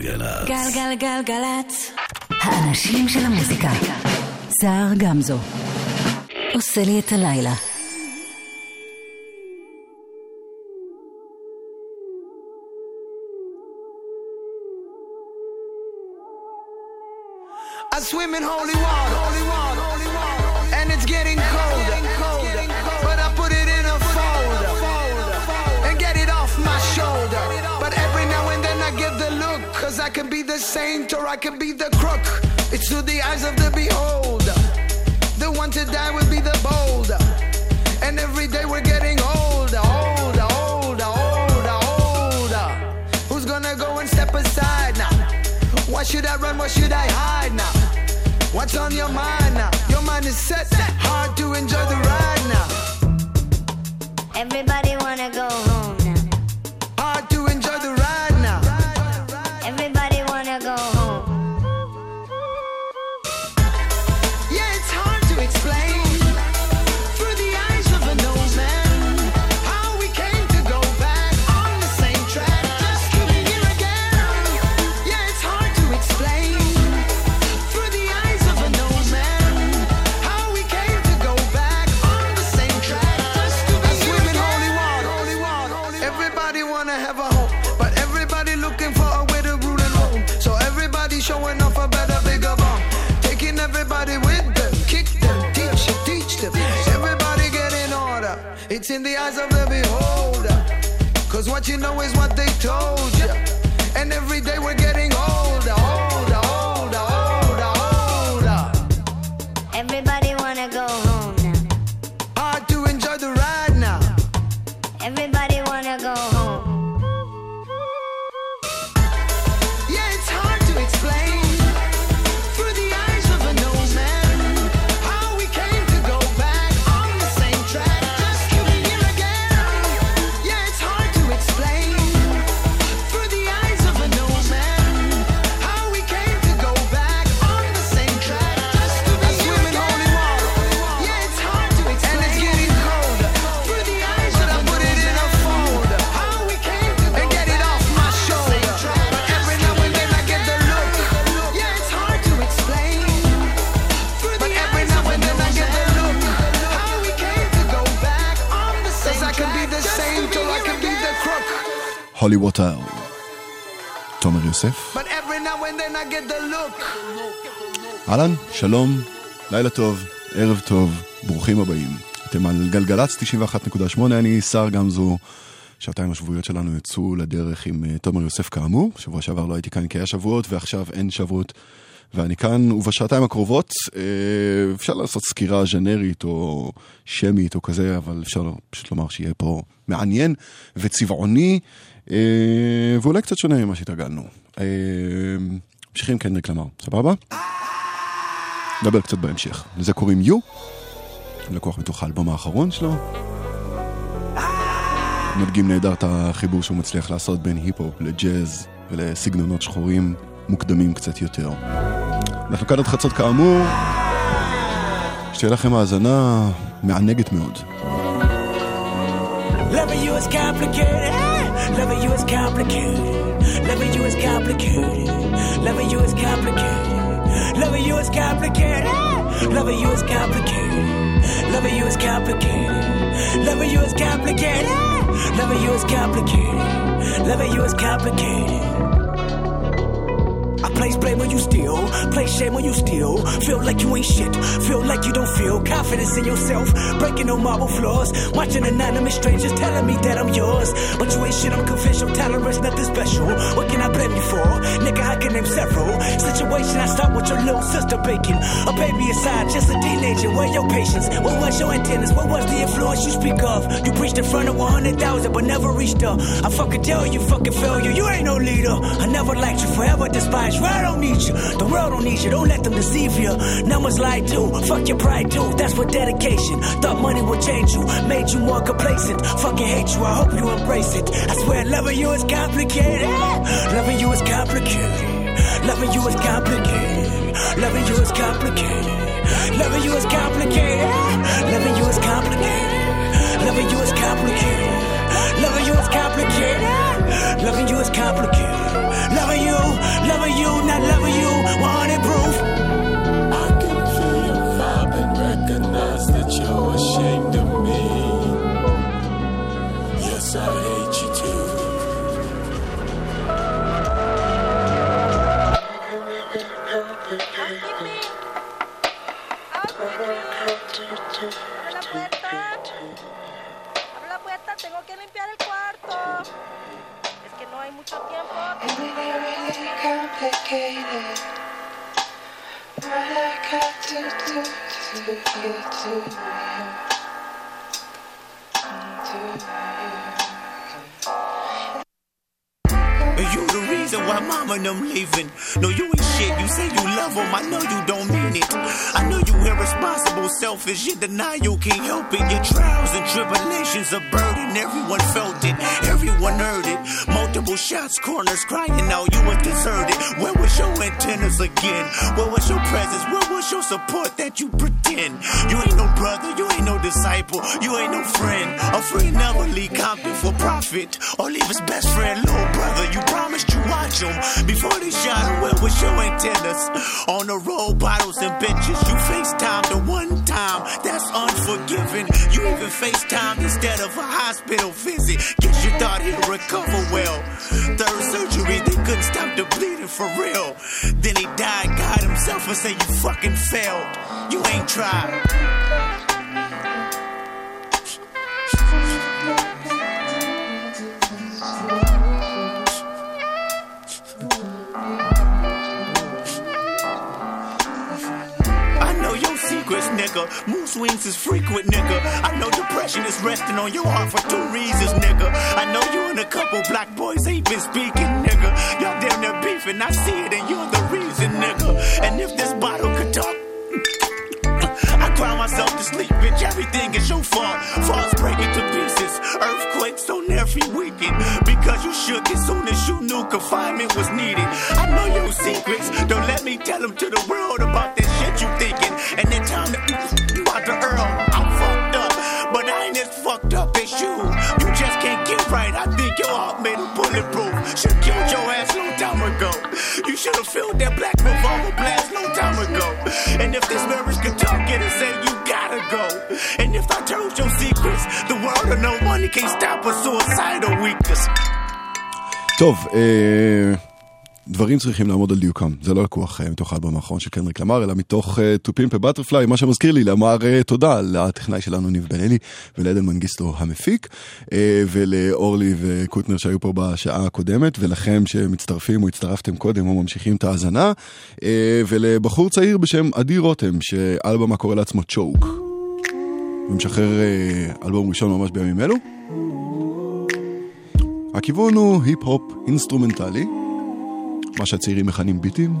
גלגלצ. גלגלגלגלצ. האנשים של המוזיקה. סער גמזו. עושה לי את הלילה. I swim in holy water, saint or I can be the crook. It's through the eyes of the beholder. The one to die will be the bolder. And every day we're getting older, older, older, older, older. Who's gonna go and step aside now? Why should I run? Why should I hide now? What's on your mind now? Your mind is set, hard to enjoy the ride now. Everybody wanna go home you know is what they told you. And every הולי ווטר. תומר יוסף. אהלן, שלום, לילה טוב, ערב טוב, ברוכים הבאים. אתם על גלגלצ 91.8, אני שר גמזו. שעתיים השבועיות שלנו יצאו לדרך עם uh, תומר יוסף כאמור. שבוע שעבר לא הייתי כאן כי היה שבועות, ועכשיו אין שבועות. ואני כאן, ובשעתיים הקרובות אה, אפשר לעשות סקירה ז'נרית או שמית או כזה, אבל אפשר פשוט לומר שיהיה פה מעניין וצבעוני, אה, ואולי קצת שונה ממה שהתרגלנו. אה, ממשיכים קנדריק למר, סבבה? נדבר קצת בהמשך. לזה קוראים יו, לקוח מתוך האלבום האחרון שלו. מדגים נהדר את החיבור שהוא מצליח לעשות בין היפ-הופ לג'אז ולסגנונות שחורים מוקדמים קצת יותר. אנחנו כאן עד חצות כאמור, שתהיה לכם האזנה מענגת מאוד. Loving you is complicated. Loving you is complicated. Loving you is complicated. Loving you is complicated. Loving you is complicated. Loving you is complicated. Loving you is complicated. Loving you is complicated. Loving you is complicated. Loving you is complicated. I place blame when you steal, place shame when you steal. Feel like you ain't shit, feel like you don't feel confidence in yourself. Breaking no marble floors, watching anonymous strangers telling me that I'm yours. But you ain't shit, I'm confidential, tolerance, nothing special. What can I blame you for? Nigga, I can name several. Situation I start with your little sister baking. A baby aside, just a teenager. Where your patience? What was your antennas? What was the influence you speak of? You preached in front of 100,000 but never reached her. I fucking tell you, fucking failure. You ain't no leader. I never liked you, forever despised I don't need you. The world don't need you. Don't let them deceive you. Numbers lie too. Fuck your pride too. That's what dedication. Thought money would change you. Made you more complacent. Fucking hate you. I hope you embrace it. I swear loving you is complicated. Loving you is complicated. Loving you is complicated. Loving you is complicated. Loving you is complicated. Loving you is complicated. Loving you is complicated. Loving you is complicated. Loving you is complicated. Loving you, loving you, not loving you. 100 proof. I can feel your vibe and recognize that you're ashamed of me. Yes, I am. Really, really complicated. What I got to do to get to you, to you. Reason why mama and them leaving. No, you ain't shit. You say you love. I know you don't mean it. I know you irresponsible, selfish. You deny you can't help it. Your trials and tribulations are burden. Everyone felt it. Everyone heard it. Multiple shots, corners crying out. You were deserted. Where was your antennas again? Where was your presence? Where was your support that you pretend? You ain't no brother. You ain't no disciple. You ain't no friend. A friend never leave Compton for profit or leave his best friend, little brother. You promised you watch him before they shot. Where was your antennas? On the road, bottles and benches. You FaceTime the one time. That's unforgiving. You even FaceTime instead of a hospital visit. Guess you thought he'd recover well. Third surgery, they couldn't stop the bleeding for real. Then he died, God himself, and say you fucking failed. You ain't tried. Nigga. Mood swings is frequent, nigga. I know depression is resting on your heart for two reasons, nigga. I know you and a couple black boys ain't been speaking, nigga. Y'all damn near beefing, I see it, and you're the reason, nigga. And if this bottle could talk, I cry myself to sleep, bitch. Everything is your fault. Falls breaking to pieces. Earthquakes on every weekend. Because you shook as soon as you knew confinement was needed. I know your secrets. Don't can't get right. I think your heart made a bulletproof. Should killed your ass long time ago. You should have filled that black revolver blast long time ago. And if this marriage could talk it and say you gotta go. And if I told your secrets, the world of no money can't stop a suicidal weakness. טוב, אה, דברים צריכים לעמוד על דיוקם, זה לא לקוח אה, מתוך האלבום האחרון של קנדריק למר, אלא מתוך אה, Pimp a Butterfly, מה שמזכיר לי לומר אה, תודה לטכנאי שלנו ניב בן אלי ולעדן מנגיסטו המפיק, אה, ולאורלי וקוטנר שהיו פה בשעה הקודמת, ולכם שמצטרפים או הצטרפתם קודם או ממשיכים את ההאזנה, אה, ולבחור צעיר בשם עדי רותם, שאלבום הקורא לעצמו צ'וק. ומשחרר אה, אלבום ראשון ממש בימים אלו. הכיוון הוא היפ-הופ אינסטרומנטלי, מה שהצעירים מכנים ביטים,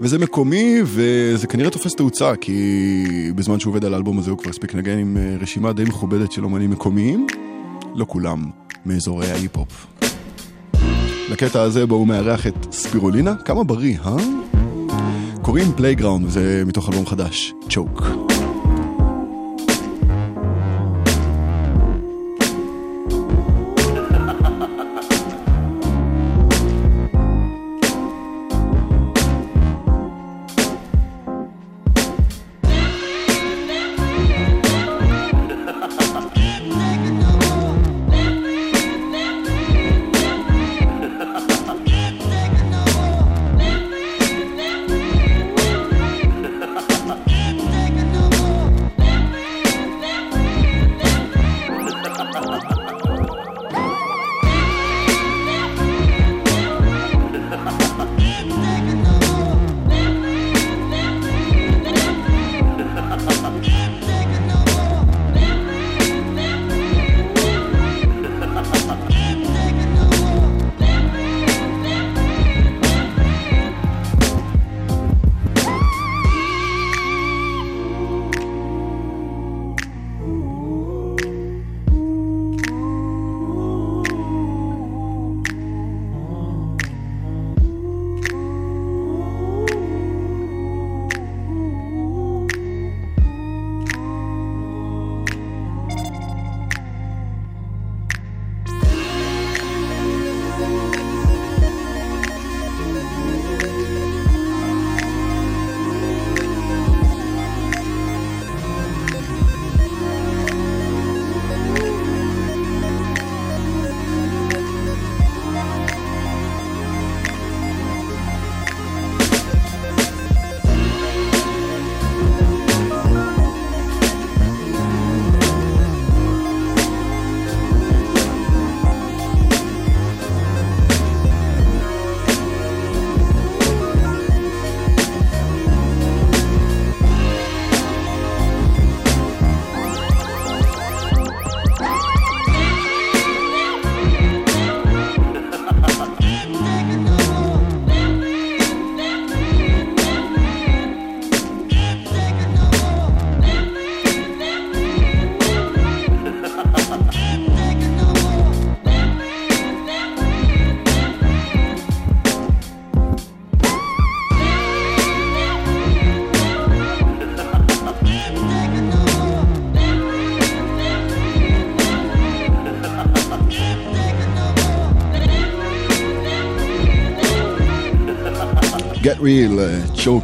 וזה מקומי וזה כנראה תופס תאוצה, כי בזמן שהוא עובד על האלבום הזה הוא כבר הספיק לנגן עם אה, רשימה די מכובדת של אומנים מקומיים, לא כולם מאזורי ההיפ-הופ. לקטע הזה בו הוא מארח את ספירולינה, כמה בריא, אה? קוראים Playground, וזה מתוך אלבום חדש, צ'וק.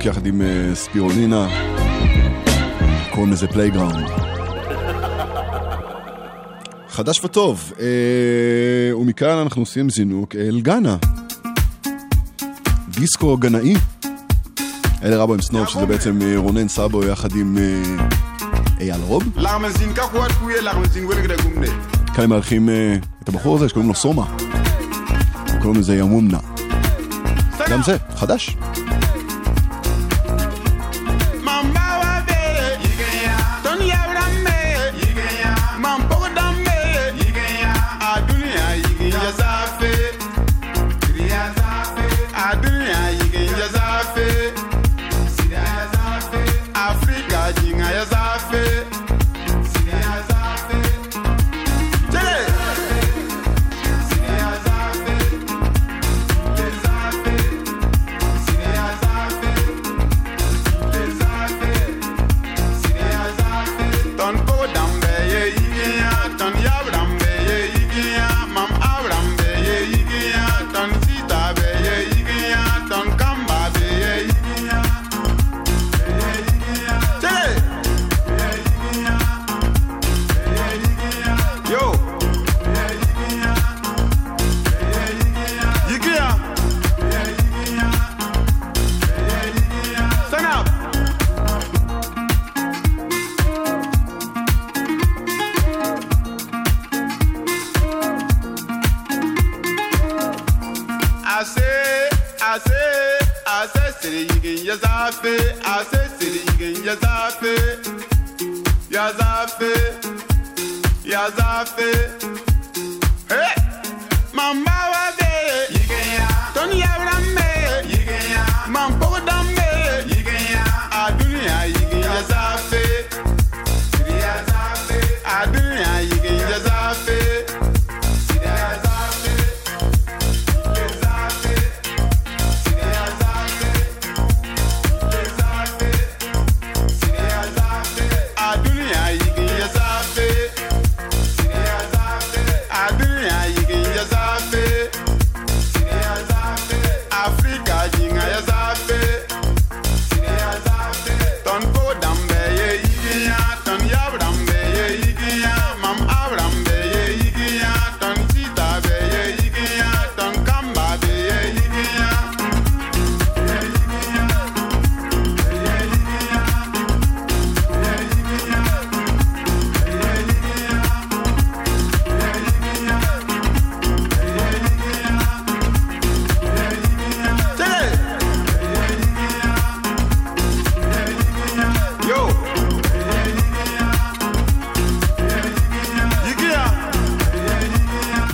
צ'וק יחד עם אה, ספירולינה, קוראים לזה Playground. חדש וטוב, אה, ומכאן אנחנו עושים זינוק אל גאנה. דיסקו גנאי. אלה רבו עם סנוב, שזה בעצם אה, רונן סאבו יחד עם אייל רוב. כאן הם מארחים את הבחור הזה שקוראים לו סומה. קוראים לזה ימומנה. גם זה, חדש.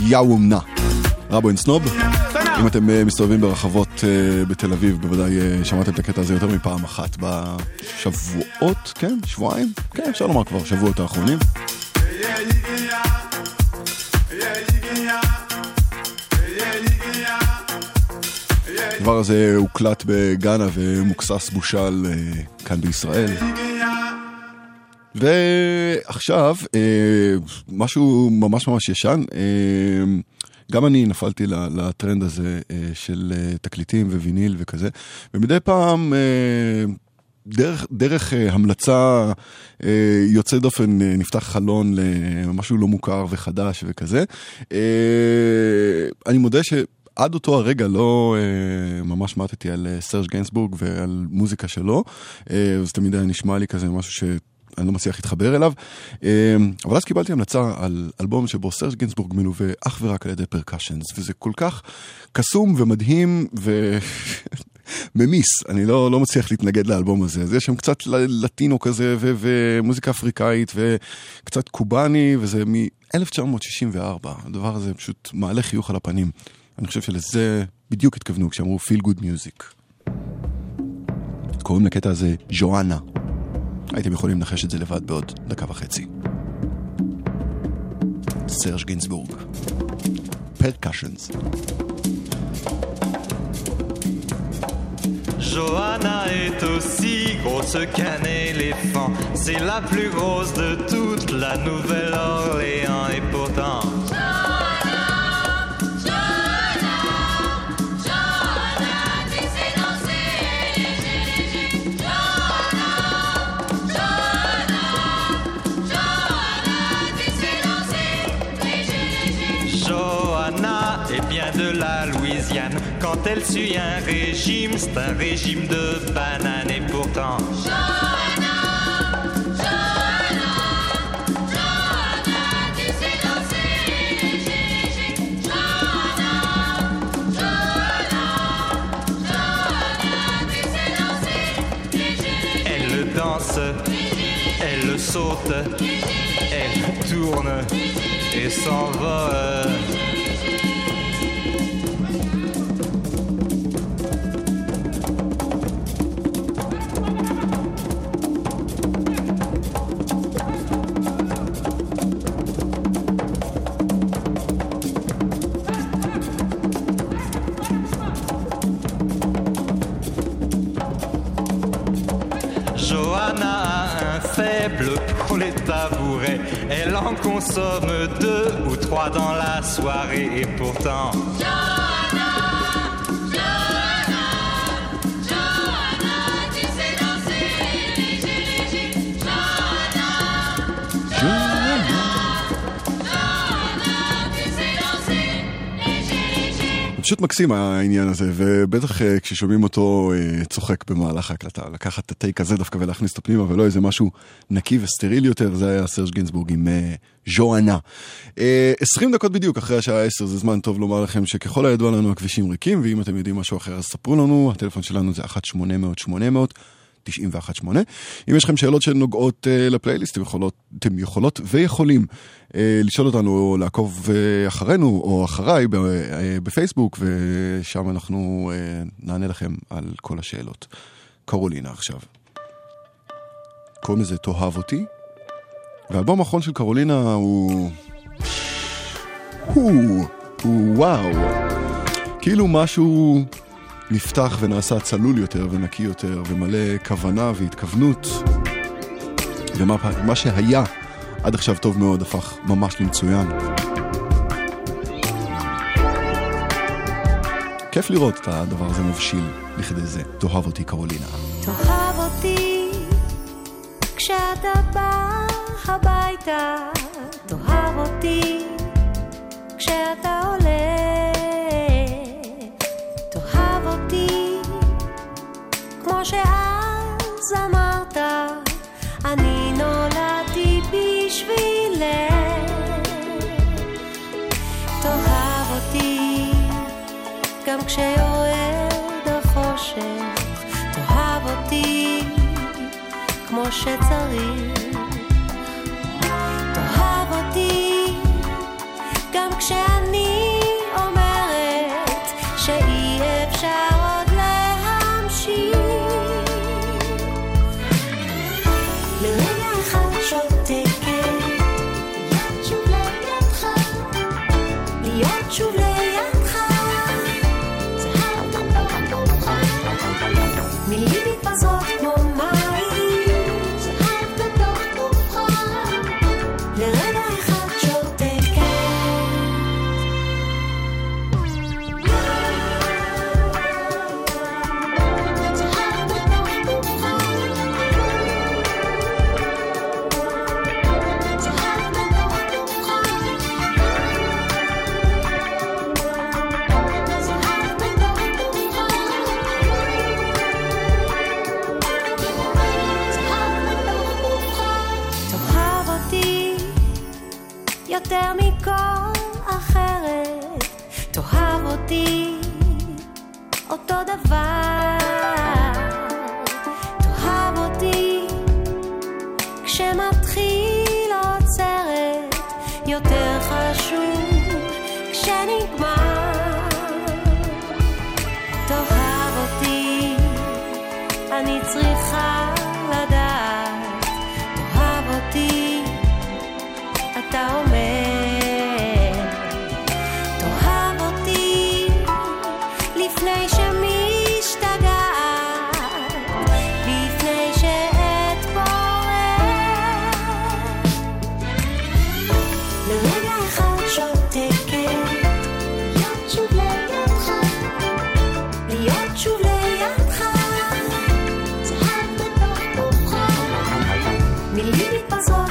יאומנה. רבו אין סנוב. אם. אתם אה, מסתובבים ברחבות אה, בתל אביב, בוודאי אה, שמעתם את הקטע הזה יותר מפעם אחת בשבועות, כן? שבועיים? כן, אפשר לומר כבר, שבועות האחרונים. הדבר הזה הוקלט בגאנה ומוקסס בושל כאן בישראל. ועכשיו, אה, משהו ממש ממש ישן, אה, גם אני נפלתי לטרנד הזה אה, של אה, תקליטים וויניל וכזה, ומדי פעם... אה, דרך, דרך אה, המלצה אה, יוצא דופן אה, נפתח חלון למשהו לא מוכר וחדש וכזה. אה, אני מודה שעד אותו הרגע לא אה, ממש מתי על סרג' גיינסבורג ועל מוזיקה שלו, אה, זה תמיד היה נשמע לי כזה משהו ש... אני לא מצליח להתחבר אליו, אה, אבל אז קיבלתי המלצה על אלבום שבו סרג' גינזבורג מלווה אך ורק על ידי פרקשנס, וזה כל כך קסום ומדהים וממיס, אני לא, לא מצליח להתנגד לאלבום הזה. אז יש שם קצת לטינו כזה, ו- ומוזיקה אפריקאית, וקצת קובאני, וזה מ-1964. הדבר הזה פשוט מעלה חיוך על הפנים. אני חושב שלזה בדיוק התכוונו כשאמרו feel good music. קוראים לקטע הזה ז'ואנה. הייתם יכולים לנחש את זה לבד בעוד דקה וחצי. סרג' גינזבורג. פרקשנס. Johanna est aussi grosse qu'un éléphant. C'est la plus grosse de toute la Nouvelle-Orléans et pourtant. elle suit un régime, c'est un régime de banane et pourtant. Johanna, Johanna, Johanna, tu sais danser, Gigi. Johanna, Johanna, Johanna, tu sais danser, Elle le danse, elle le saute, elle tourne et s'envole. En consomme deux ou trois dans la soirée et pourtant. פשוט מקסים העניין הזה, ובטח אה, כששומעים אותו אה, צוחק במהלך ההקלטה, לקחת את הטייק הזה דווקא ולהכניס אותו פנימה, ולא איזה משהו נקי וסטרילי יותר, זה היה סרג' גינזבורג עם אה, ז'ואנה. אה, 20 דקות בדיוק אחרי השעה 10, זה זמן טוב לומר לכם שככל הידוע לנו הכבישים ריקים, ואם אתם יודעים משהו אחר אז ספרו לנו, הטלפון שלנו זה 1-800-800. 91.8. אם יש לכם שאלות שנוגעות uh, לפלייליסט, אתם יכולות, אתם יכולות ויכולים uh, לשאול אותנו או לעקוב uh, אחרינו או אחריי ב, uh, בפייסבוק, ושם אנחנו uh, נענה לכם על כל השאלות. קרולינה עכשיו. קוראים לזה תאהב אותי, והאלבום האחרון של קרולינה הוא... הוא... הוא וואו. כאילו משהו נפתח ונעשה צלול יותר ונקי יותר ומלא כוונה והתכוונות. ומה מה שהיה עד עכשיו טוב מאוד הפך ממש למצוין. כיף לראות את הדבר הזה מבשיל לכדי זה. תאהב אותי קרולינה. תאהב אותי כשאתה בא הביתה, תאהב אותי כשאתה שצריך. תאהב אותי גם כשאני that's all.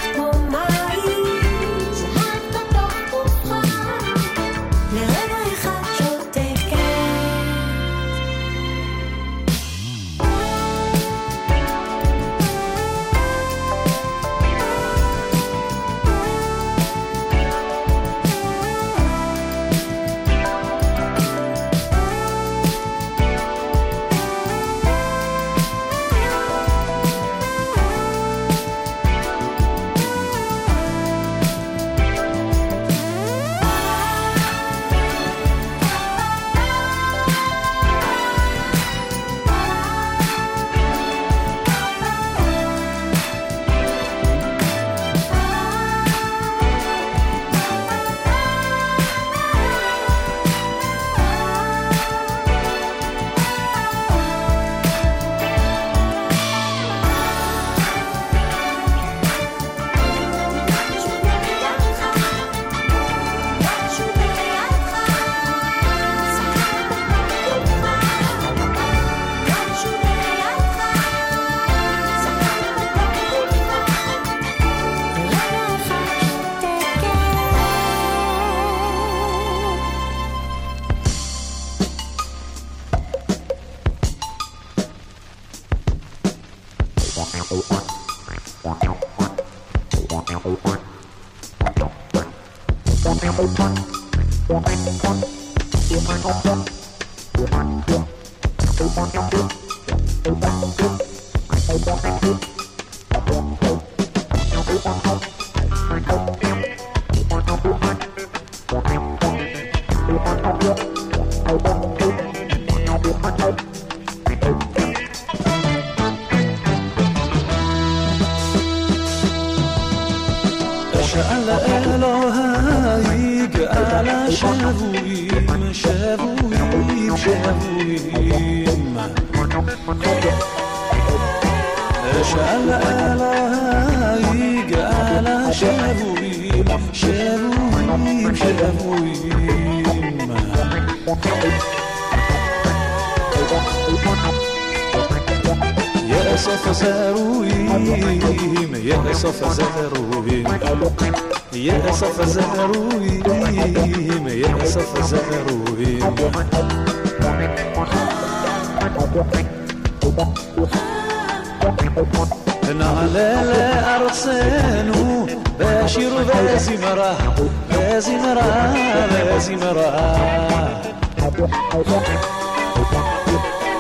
زمرة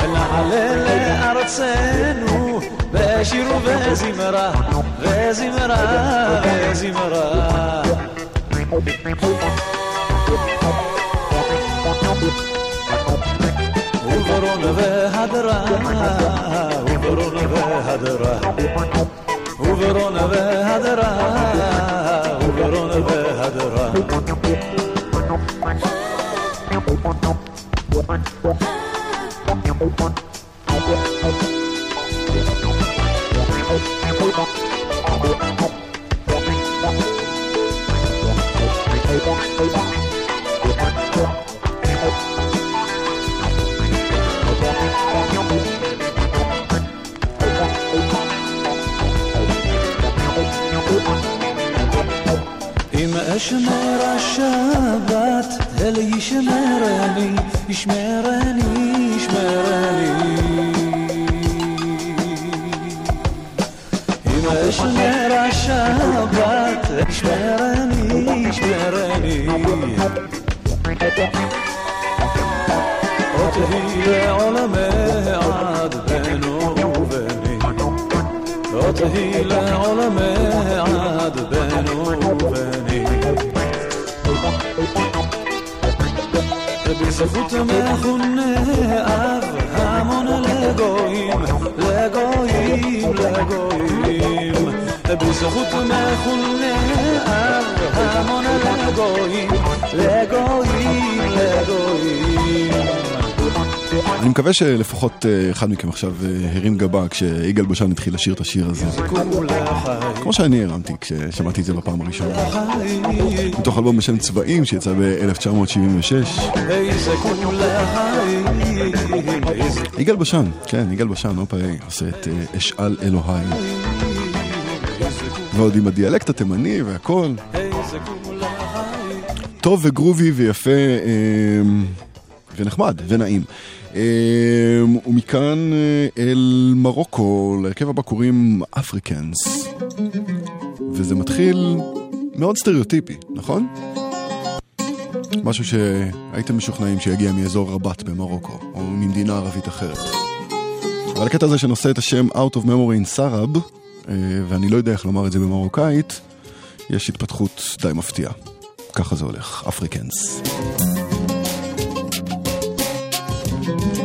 العلالة أرسانو باشر بازمرة بازمرة بازمرة وبرون بهدرة وبرون بهدرة. وبرون بهدرة وبرون بهدرة. إما أشمر الشابات هل يشمرني؟ يشمرني يشمرني. إما أشمر الشابات رانيش ما رانيش ما على ما بانو باني وتهي على ما بانو باني بسكوت ما خنا המון לגויים, לגויים, לגויים. בזכות מכונה אב המון לגויים, לגויים, לגויים. אני מקווה שלפחות אה, אחד מכם עכשיו אה, הרים גבה כשיגאל בשן התחיל לשיר את השיר הזה. כמו שאני הרמתי כששמעתי את זה בפעם הראשונה. מתוך אלבום בשם צבעים שיצא ב-1976. איזה כולה חיים, איזה יגאל בשן, כן, יגאל בשן, אופה איי, עושה את אה, אשאל אלוהי. ועוד עם הדיאלקט התימני והכל. טוב וגרובי ויפה אה, ונחמד ונעים. אה, ומכאן אה, אל מרוקו, להרכב הבא קוראים אפריקנס. וזה מתחיל מאוד סטריאוטיפי, נכון? משהו שהייתם משוכנעים שיגיע מאזור רבת במרוקו, או ממדינה ערבית אחרת. אבל הקטע הזה שנושא את השם Out of Memory in Sarab, אה, ואני לא יודע איך לומר את זה במרוקאית, יש התפתחות די מפתיעה. ככה זה הולך, אפריקנס. thank you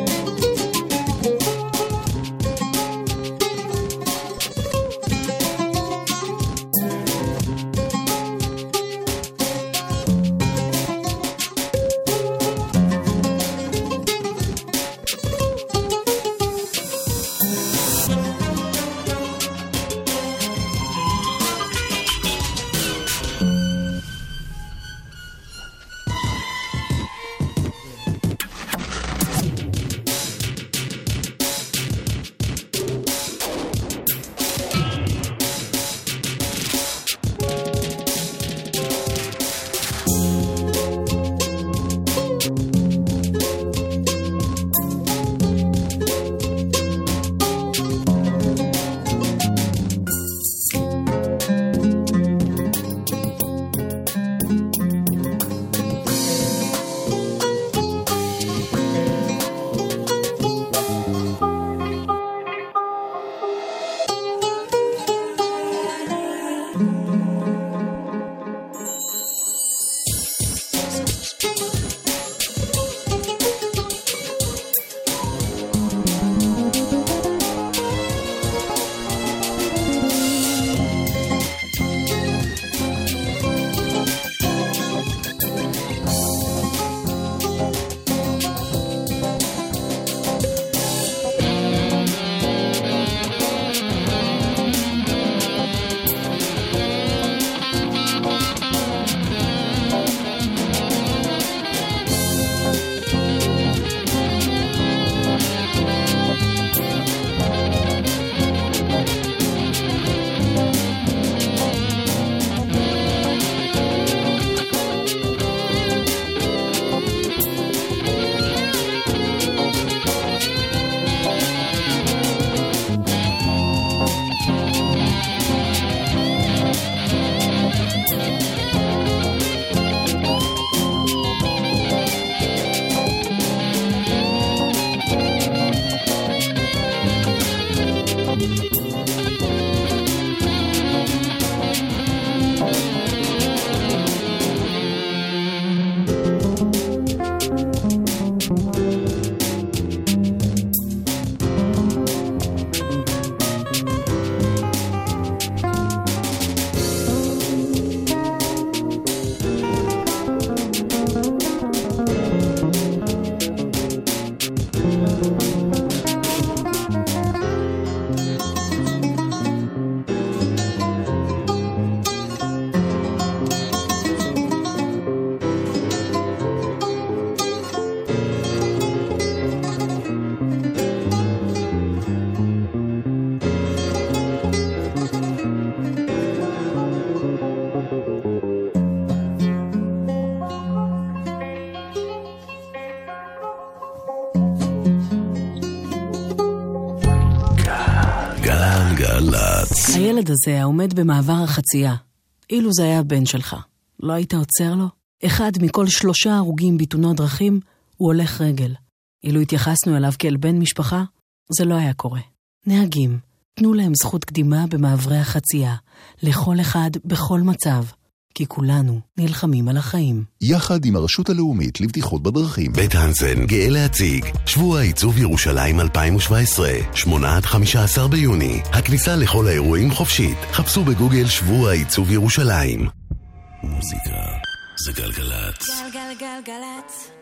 הילד הזה העומד במעבר החצייה, אילו זה היה הבן שלך, לא היית עוצר לו? אחד מכל שלושה הרוגים בתאונות דרכים הוא הולך רגל. אילו התייחסנו אליו כאל בן משפחה, זה לא היה קורה. נהגים, תנו להם זכות קדימה במעברי החצייה, לכל אחד בכל מצב, כי כולנו נלחמים על החיים. יחד עם הרשות הלאומית לבטיחות בדרכים. בית הנסן גאה להציג שבוע עיצוב ירושלים 2017, 8 עד 15 ביוני. הכניסה לכל האירועים חופשית. חפשו בגוגל שבוע עיצוב ירושלים. מוזיקה זה גלגלצ. גלגלגלגלצ.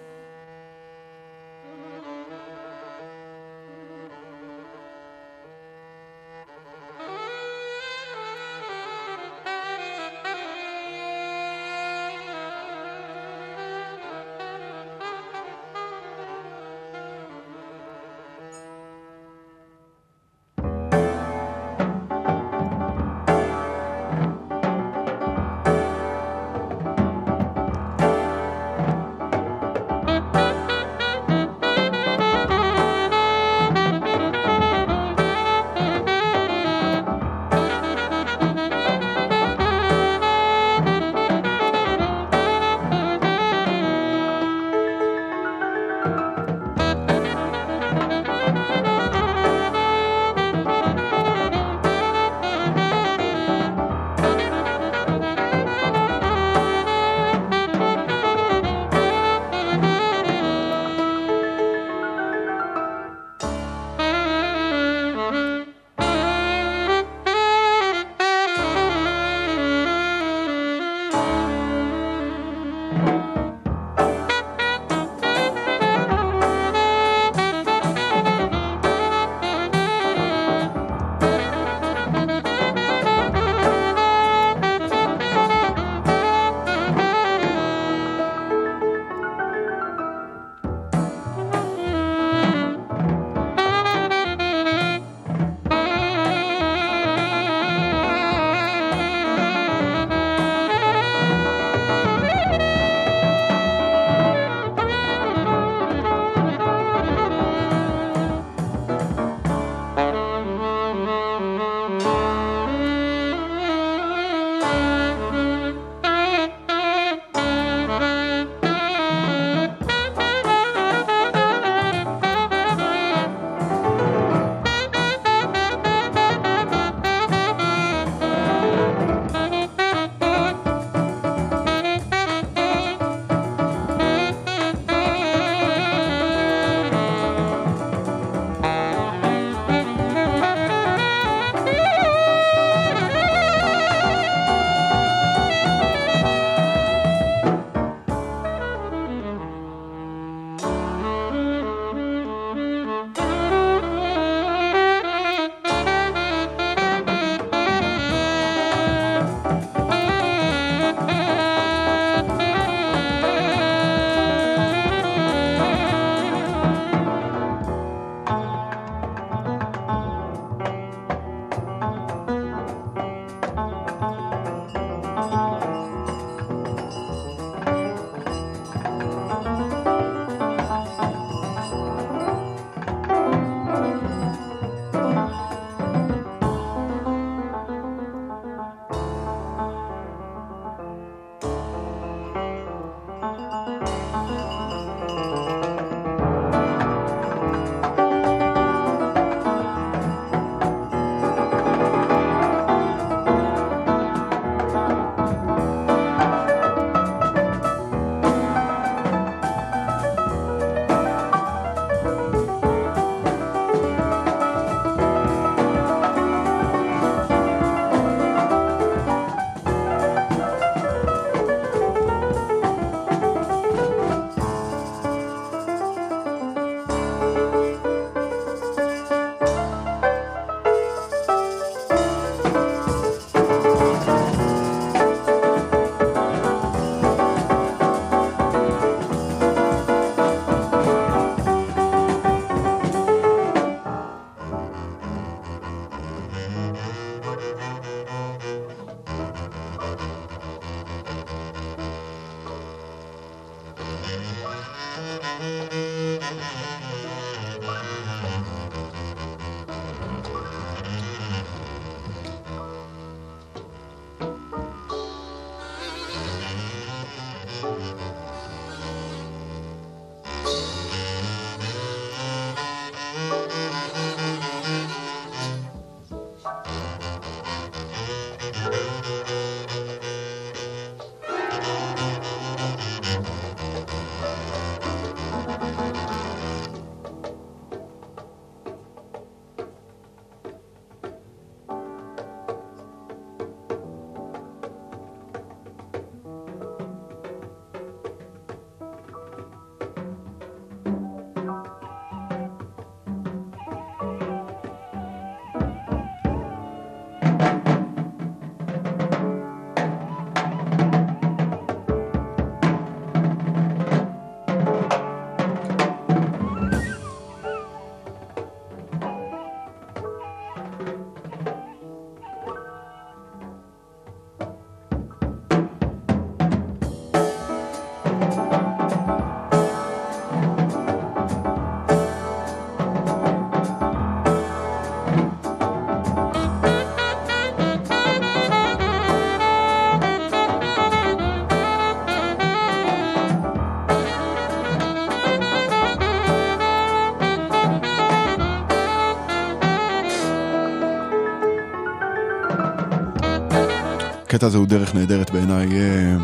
הקטע הזה הוא דרך נהדרת בעיניי אה,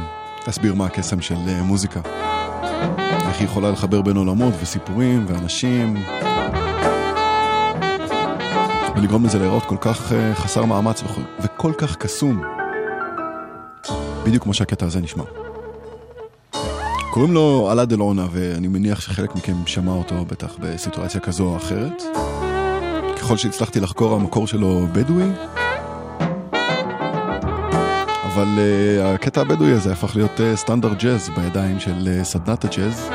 להסביר מה הקסם של אה, מוזיקה. איך היא יכולה לחבר בין עולמות וסיפורים ואנשים. ולגרום לזה להיראות כל כך אה, חסר מאמץ וכל, כך קסום. בדיוק כמו שהקטע הזה נשמע. קוראים לו אלעד אלעונה, ואני מניח שחלק מכם שמע אותו בטח בסיטואציה כזו או אחרת. ככל שהצלחתי לחקור, המקור שלו בדואי. אבל uh, הקטע הבדואי הזה הפך להיות uh, סטנדרט ג'אז בידיים של uh, סדנת הג'אז.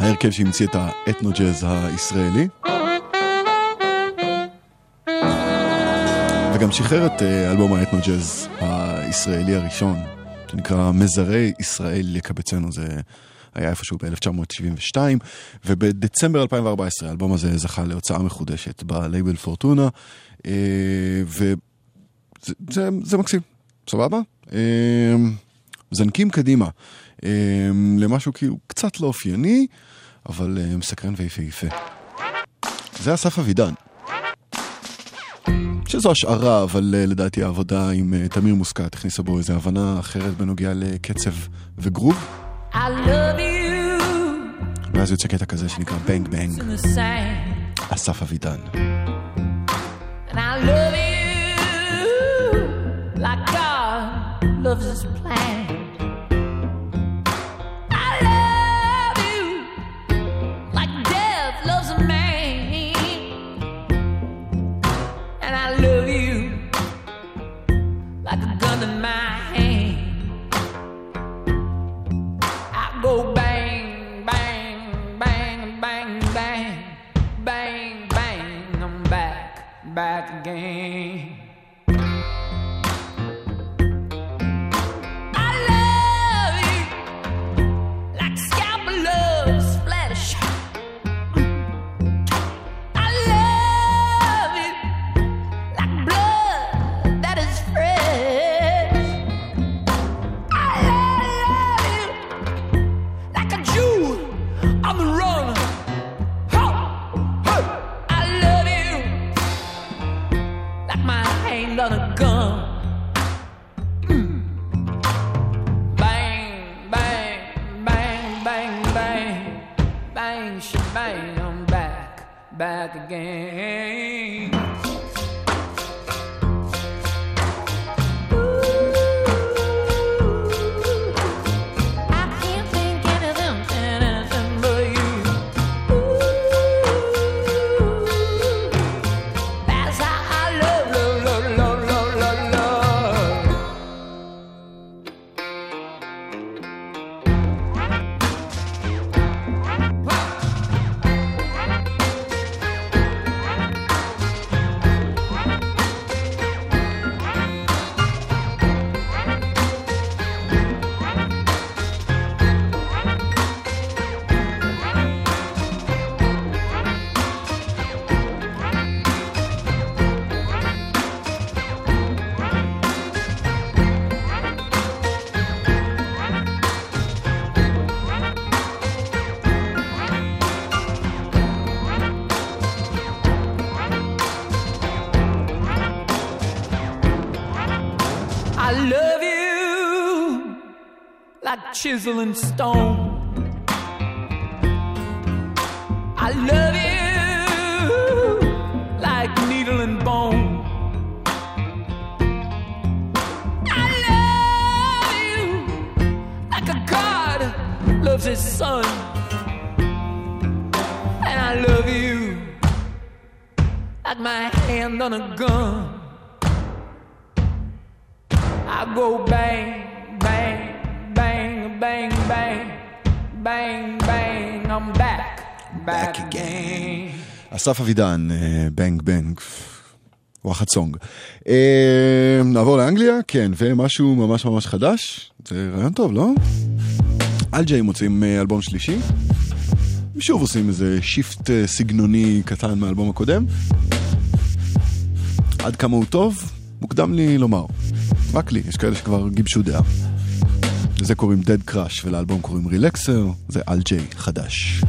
ההרכב שהמציא את האתנו-ג'אז הישראלי. וגם שחרר את אה, אלבום האתנו-ג'אז הישראלי הראשון, שנקרא מזרי ישראל יקבצנו, זה היה איפשהו ב-1972, ובדצמבר 2014 האלבום הזה זכה להוצאה מחודשת בלייבל פורטונה, אה, זה, זה מקסים, סבבה? אה, זנקים קדימה למשהו כאילו קצת לא אופייני, אבל מסקרן ויפהפה. זה אסף אבידן. שזו השערה, אבל uh, לדעתי העבודה עם uh, תמיר מוסקת הכניסה בו איזו הבנה אחרת בנוגע לקצב וגרוב. ואז יוצא קטע כזה שנקרא בנג בנג. אסף אבידן. And I love like God loves his plan. I love you like death loves a man. And I love you like a gun in my hand. I go bang, bang, bang, bang, bang, bang, bang. I'm back, back again. Chisel and stone. אסף אבידן, אה, Bang Bang. וואחד song. אה, נעבור לאנגליה, כן, ומשהו ממש ממש חדש. זה רעיון טוב, לא? alt-J מוציאים אה, אלבום שלישי. שוב עושים איזה shift סגנוני קטן מהאלבום הקודם. עד כמה הוא טוב? מוקדם לי לומר. רק לי, יש כאלה שכבר גיבשו דעה. לזה קוראים Dead Crush ולאלבום קוראים Relaxer, זה אלג'יי חדש.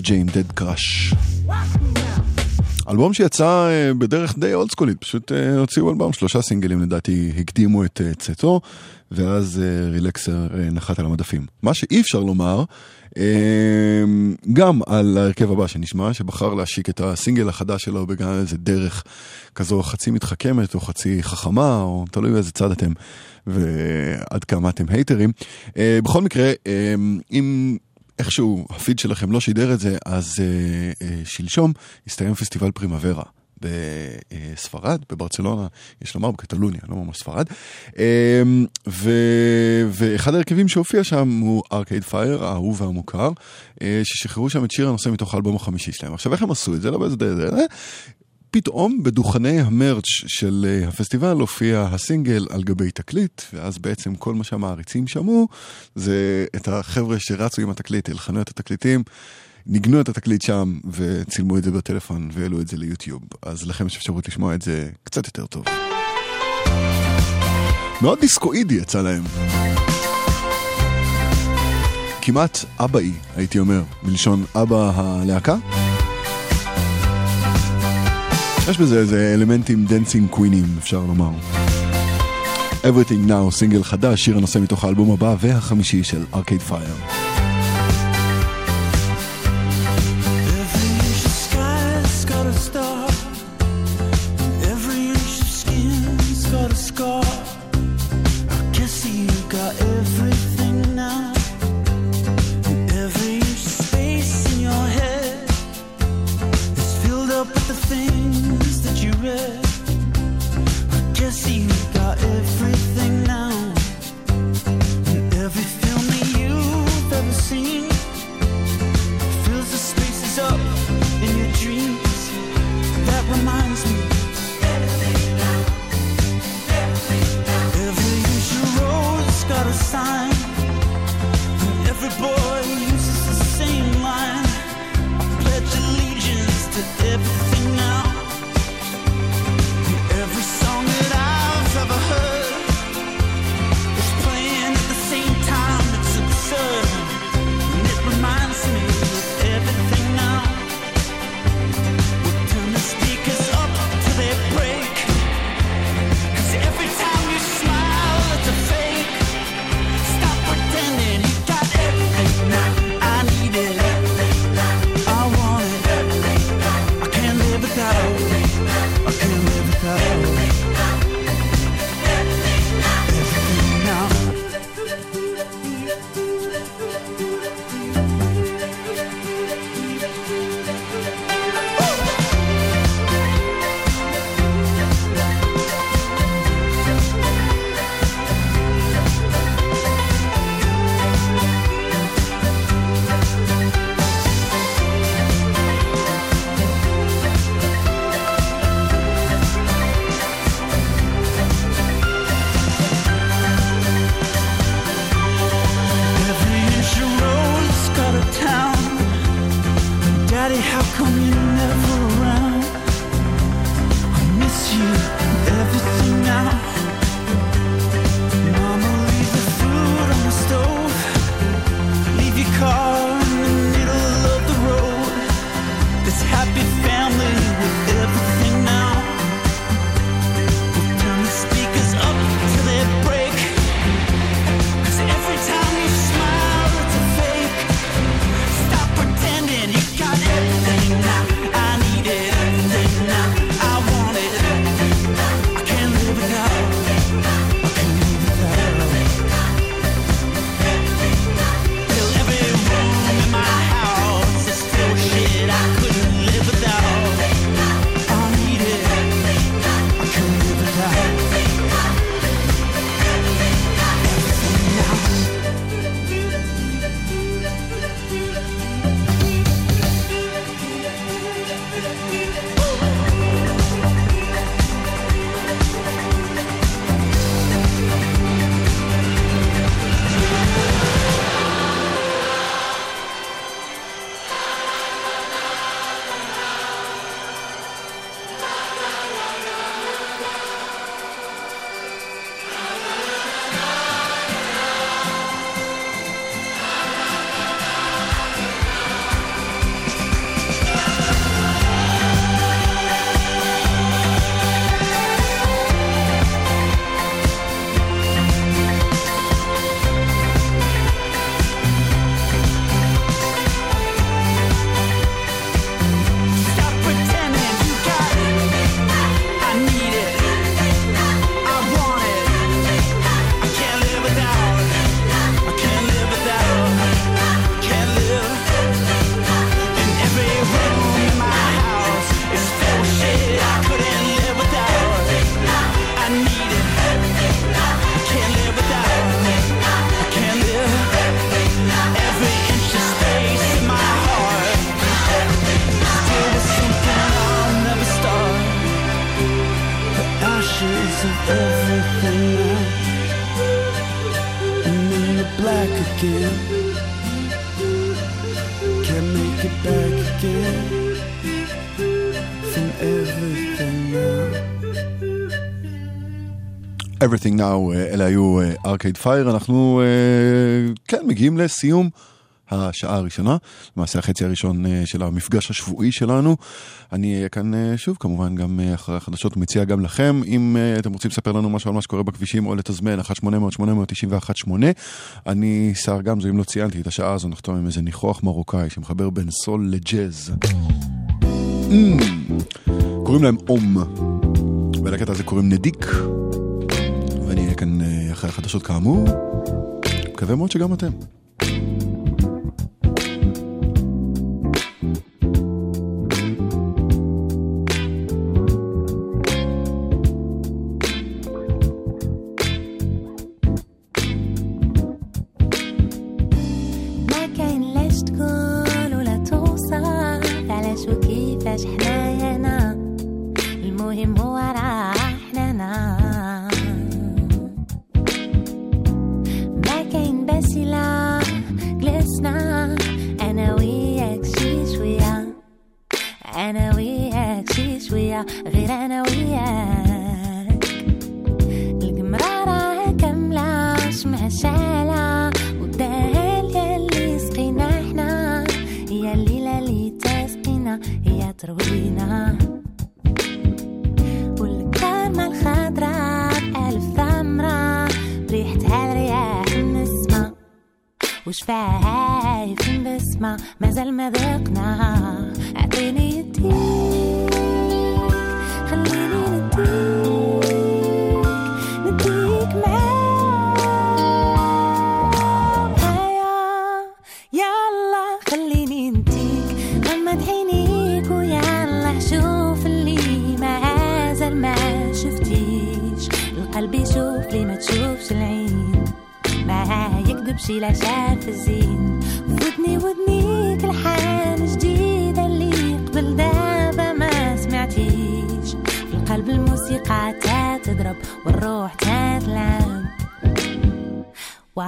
על ג'יין דד קראש. אלבום שיצא אה, בדרך די אולד סקולית, פשוט אה, הוציאו אלבום, שלושה סינגלים לדעתי הקדימו את אה, צאתו, ואז רילקסר נחת על המדפים. מה שאי אפשר לומר, גם על ההרכב הבא שנשמע, שבחר להשיק את הסינגל החדש שלו בגלל איזה דרך כזו חצי מתחכמת או חצי חכמה, או תלוי באיזה צד אתם ועד כמה אתם הייטרים. בכל מקרה, אם... איכשהו הפיד שלכם לא שידר את זה, אז אה, אה, שלשום הסתיים פסטיבל פרימוורה. בספרד, בברצלונה, יש לומר בקטלוניה, לא ממש ספרד. אה, ו, ואחד ההרכבים שהופיע שם הוא ארקייד פייר, האהוב והמוכר, אה, ששחררו שם את שיר הנושא מתוך האלבום החמישי שלהם. עכשיו, איך הם עשו את זה? לא באיזה דרך. פתאום בדוכני המרץ' של אה, הפסטיבל הופיע הסינגל על גבי תקליט, ואז בעצם כל מה שהמעריצים שמעו זה את החבר'ה שרצו עם התקליט אל חנויות התקליטים, ניגנו את התקליט שם וצילמו את זה בטלפון והעלו את זה ליוטיוב. אז לכם יש אפשרות לשמוע את זה קצת יותר טוב. מאוד דיסקואידי יצא להם. כמעט אבאי, הייתי אומר, מלשון אבא הלהקה. יש בזה איזה אלמנטים dancing queen ים, אפשר לומר. Everything Now, סינגל חדש, שיר הנושא מתוך האלבום הבא והחמישי של ארקייד פייר. Now, אה, אלה היו ארקייד פייר, אנחנו אה, כן מגיעים לסיום השעה הראשונה, למעשה החצי הראשון אה, של המפגש השבועי שלנו. אני אהיה כאן אה, שוב, כמובן גם אה, אחרי החדשות, מציע גם לכם, אם אה, אתם רוצים לספר לנו משהו על מה שקורה בכבישים או לתזמן, 1-800-891-8. אני שר גמזו, אם לא ציינתי את השעה הזו, נחתום עם איזה ניחוח מרוקאי שמחבר בין סול לג'אז. Mm, קוראים להם אום, ולקטע הזה קוראים נדיק. ואני אהיה כאן אה, אחרי החדשות כאמור. מקווה מאוד שגם אתם.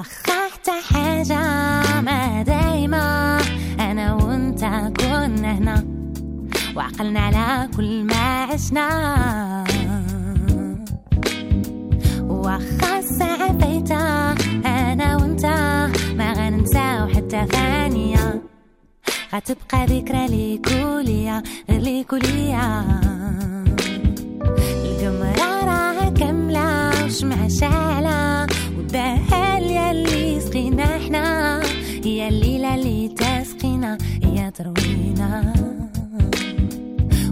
حتى حاجة ما دايما. أنا وأنت كنا هنا. وعقلنا على كل ما عشنا. واخا الساعة فايتة أنا وأنت ما غننساو حتى ثانية. غتبقى ذكرى ليك وليا غير ليك وليا القمرة راه كاملة وشمع شالة والدهل يلي سقينا إحنا هي الليلة اللي تسقينا هي تروينا.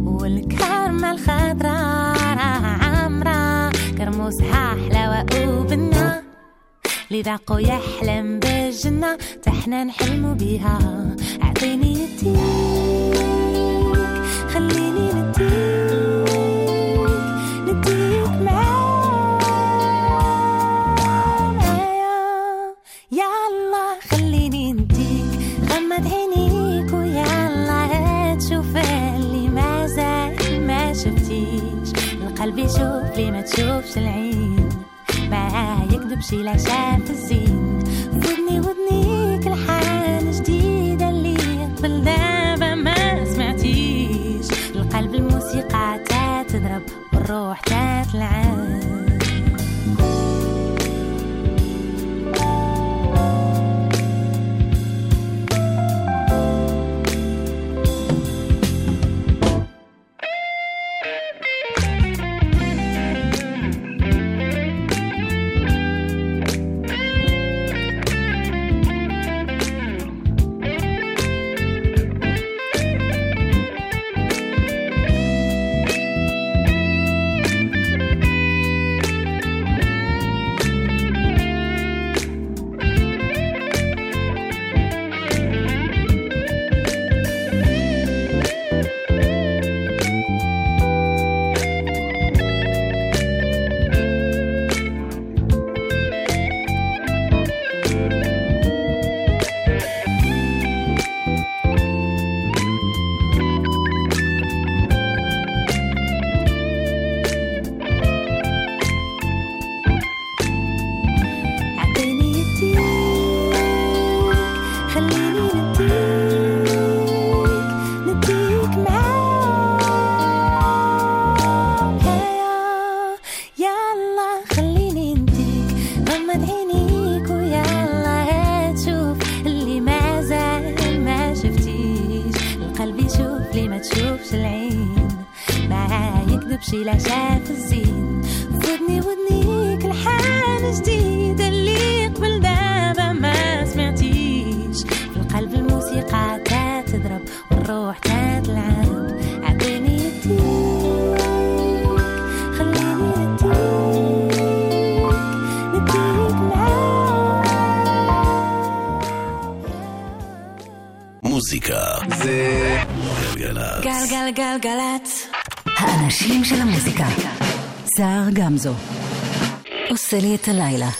والكرمة الخضراء راه عامرة كرموسها حلاوة وبنا اللي ذاقو يحلم بالجنة تحنا نحلمو بيها أعطيني يديك خليني شفتيش القلب يشوف لي ما تشوفش العين. ما يكذبش لا شاف الزين. ودني ودنيك الحان جديدة اللي قبل دابا ما سمعتيش. القلب الموسيقى تضرب والروح تتلعب האנשים של המוזיקה. סער גמזו. עושה לי את הלילה.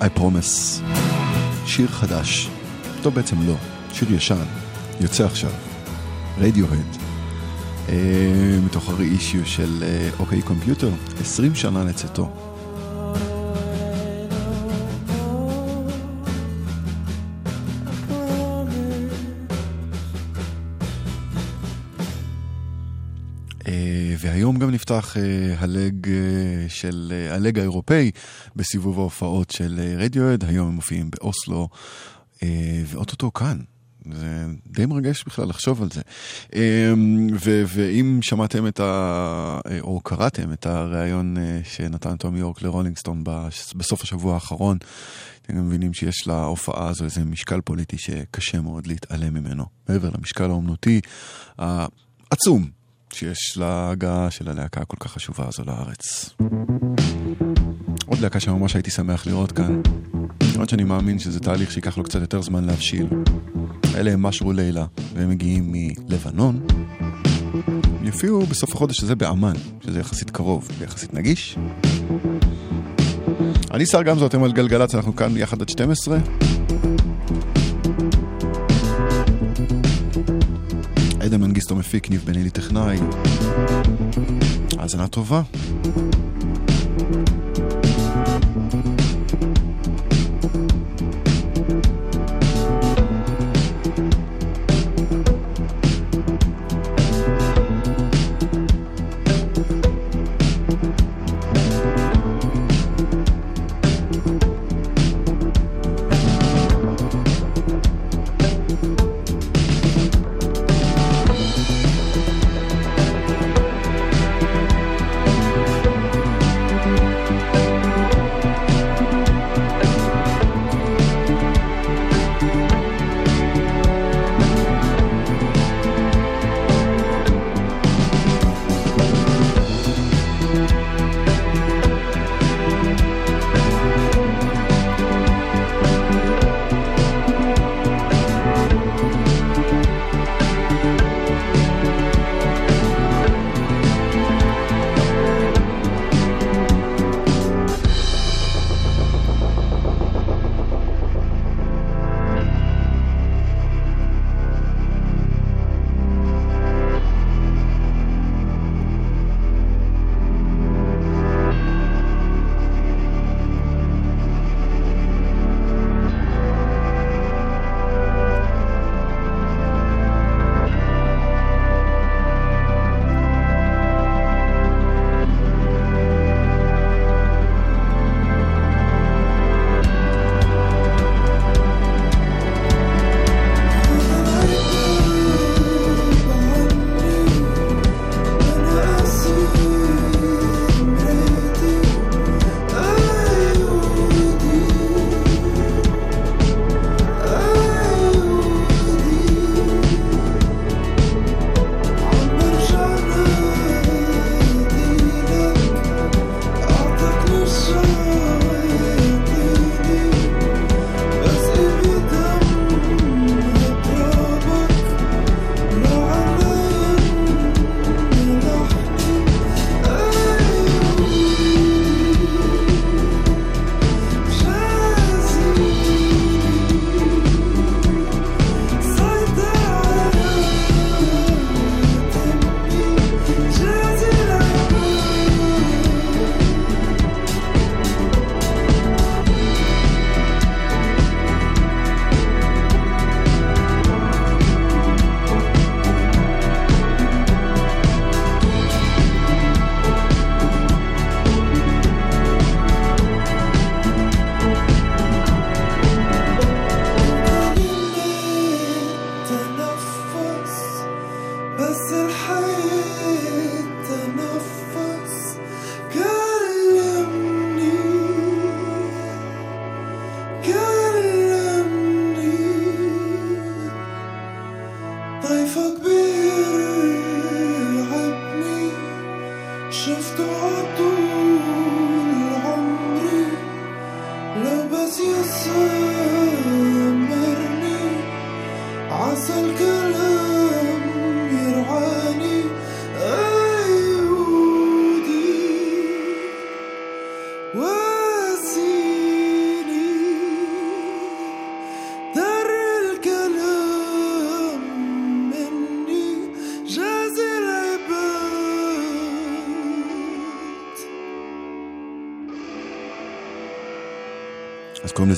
I promise. שיר חדש. טוב, בעצם לא. שיר ישן. יוצא עכשיו. רדיוהד. אה, מתוך הראישיו של אה, אוקיי קומפיוטר. 20 שנה לצאתו. נפתח אה, הלג אה, של, אה, הלג האירופאי בסיבוב ההופעות של רדיואד, היום הם מופיעים באוסלו, ואו-טו-טו כאן. זה די מרגש בכלל לחשוב על זה. ו- ואם שמעתם את ה... או קראתם את הריאיון שנתן תום יורק ל Rolling Stone בסוף השבוע האחרון, אתם גם מבינים שיש להופעה הזו איזה משקל פוליטי שקשה מאוד להתעלם ממנו. מעבר למשקל האומנותי העצום שיש להגעה של הלהקה הכל כך חשובה הזו לארץ. עוד להקה שממש הייתי שמח לראות כאן, למרות שאני מאמין שזה תהליך שייקח לו קצת יותר זמן להבשיל. אלה הם משרו לילה, והם מגיעים מלבנון. יופיעו בסוף החודש הזה באמ"ן, שזה יחסית קרוב ויחסית נגיש. אני שר גמזו, אתם על גלגלצ, אנחנו כאן יחד עד 12. עדן מנגיסטו מפיק, ניב בן אלי טכנאי. האזנה טובה.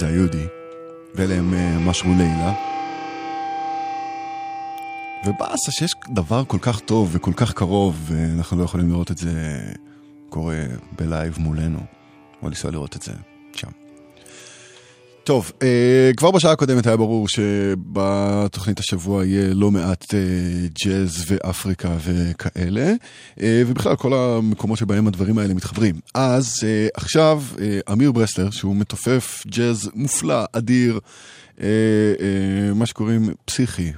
לזה היהודי, ואלה הם אה, משרו לילה. ובאסה שיש דבר כל כך טוב וכל כך קרוב, ואנחנו לא יכולים לראות את זה קורה בלייב מולנו, או לנסוע לראות את זה שם. טוב, אה, כבר בשעה הקודמת היה ברור שבתוכנית השבוע יהיה לא מעט אה, ג'אז ואפריקה וכאלה, אה, ובכלל כל המקומות שבהם הדברים האלה מתחברים. אז עכשיו אמיר ברסלר, שהוא מתופף ג'אז מופלא, אדיר, מה שקוראים פסיכי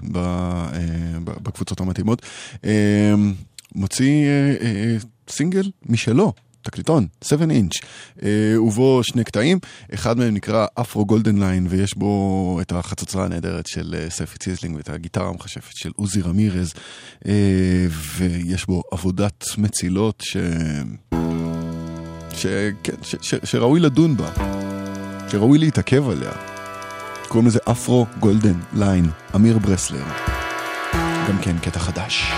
בקבוצות המתאימות, מוציא סינגל משלו. תקליטון, 7 אינץ', אה, ובו שני קטעים, אחד מהם נקרא Afro Golden Line, ויש בו את החצוצרה הנהדרת של אה, ספי ציזלינג ואת הגיטרה המכשפת של עוזי רמירז, אה, ויש בו עבודת מצילות ש... ש... כן, ש... ש... שראוי לדון בה, שראוי להתעכב עליה. קוראים לזה Afro Golden Line, אמיר ברסלר. גם כן קטע חדש.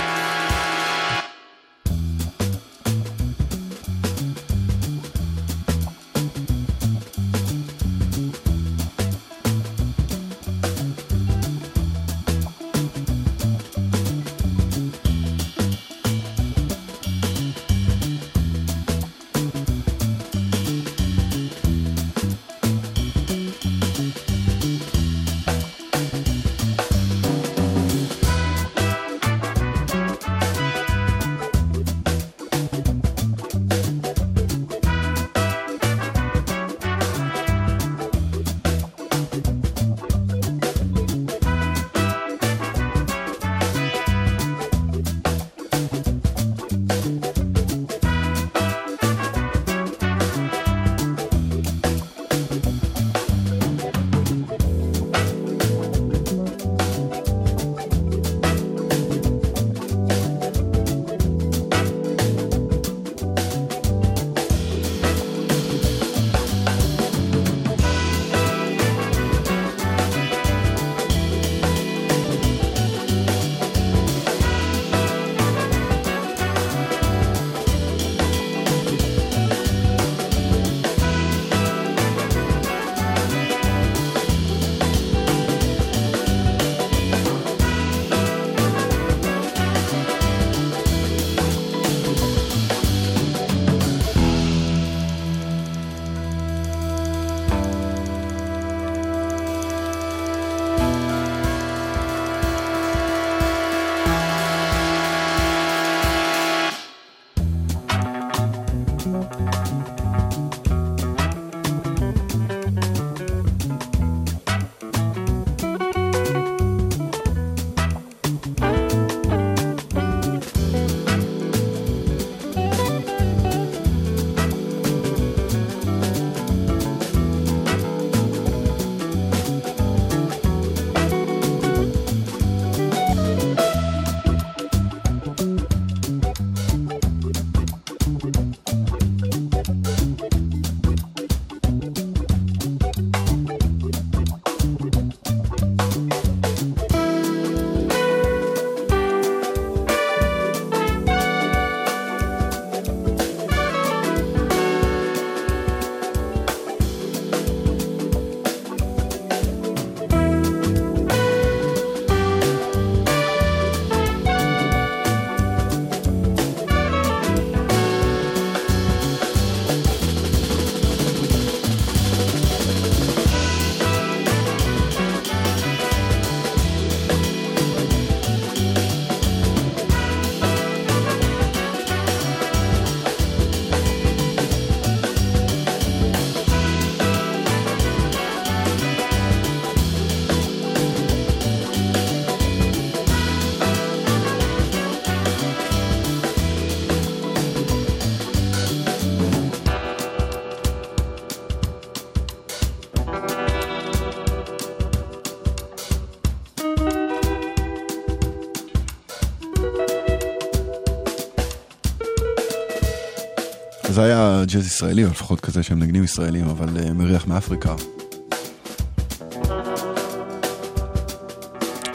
זה היה ג'אז ישראלי, או לפחות כזה שהם נגנים ישראלים, אבל אה, מריח מאפריקה.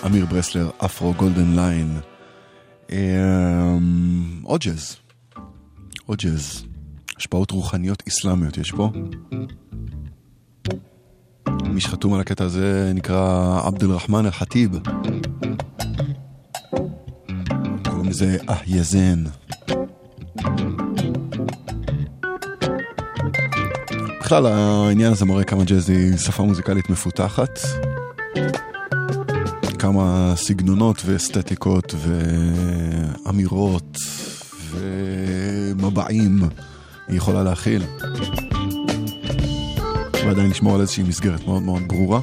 אמיר ברסלר, Afro Golden Line. עוד ג'אז. עוד ג'אז. השפעות רוחניות אסלאמיות יש פה. מי שחתום על הקטע הזה נקרא עבד אל-רחמן אל-חטיב. קוראים לזה אה בכלל העניין הזה מראה כמה ג'אז היא שפה מוזיקלית מפותחת. כמה סגנונות ואסתטיקות ואמירות ומבעים היא יכולה להכיל. ועדיין לשמור על איזושהי מסגרת מאוד מאוד ברורה.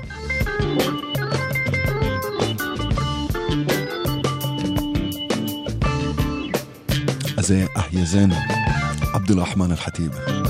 הזה אהיזן, עבד אל-רחמן אל-חטיב.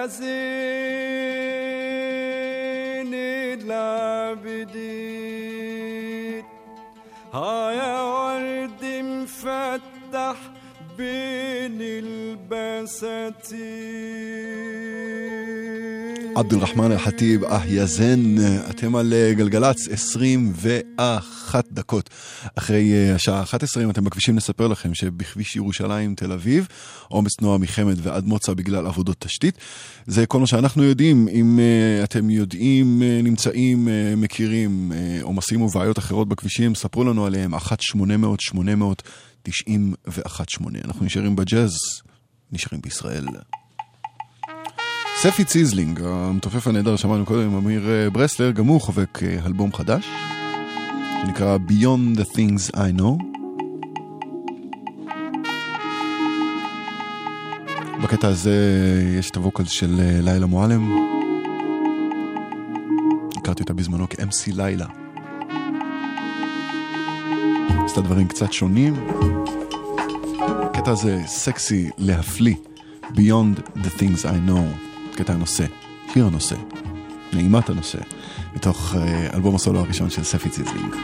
Brazil. עבד אל-רחמן אל-חטיב, אה יזן, אתם על אה, גלגלצ 21 דקות אחרי אה, השעה 11, אם אתם בכבישים נספר לכם שבכביש ירושלים תל אביב, עומס תנועה מחמד ועד מוצא בגלל עבודות תשתית. זה כל מה שאנחנו יודעים, אם אה, אתם יודעים, נמצאים, מכירים עומסים ובעיות אחרות בכבישים, ספרו לנו עליהם, 1-800-800-91-8. אנחנו נשארים בג'אז, נשארים בישראל. ספי ציזלינג, המתופף הנהדר שמענו קודם, אמיר אה, ברסלר, גם הוא חובק אה, אלבום חדש, שנקרא Beyond the Things I Know. בקטע הזה יש את הווקל של אה, לילה מועלם. הכרתי אותה בזמנו כ-MC לילה. עשתה דברים קצת שונים. הקטע הזה סקסי להפליא, Beyond the Things I Know, קטע הנושא, שיר הנושא, נעימת הנושא, מתוך אה, אלבום הסולו הראשון של ספי ציזלינג.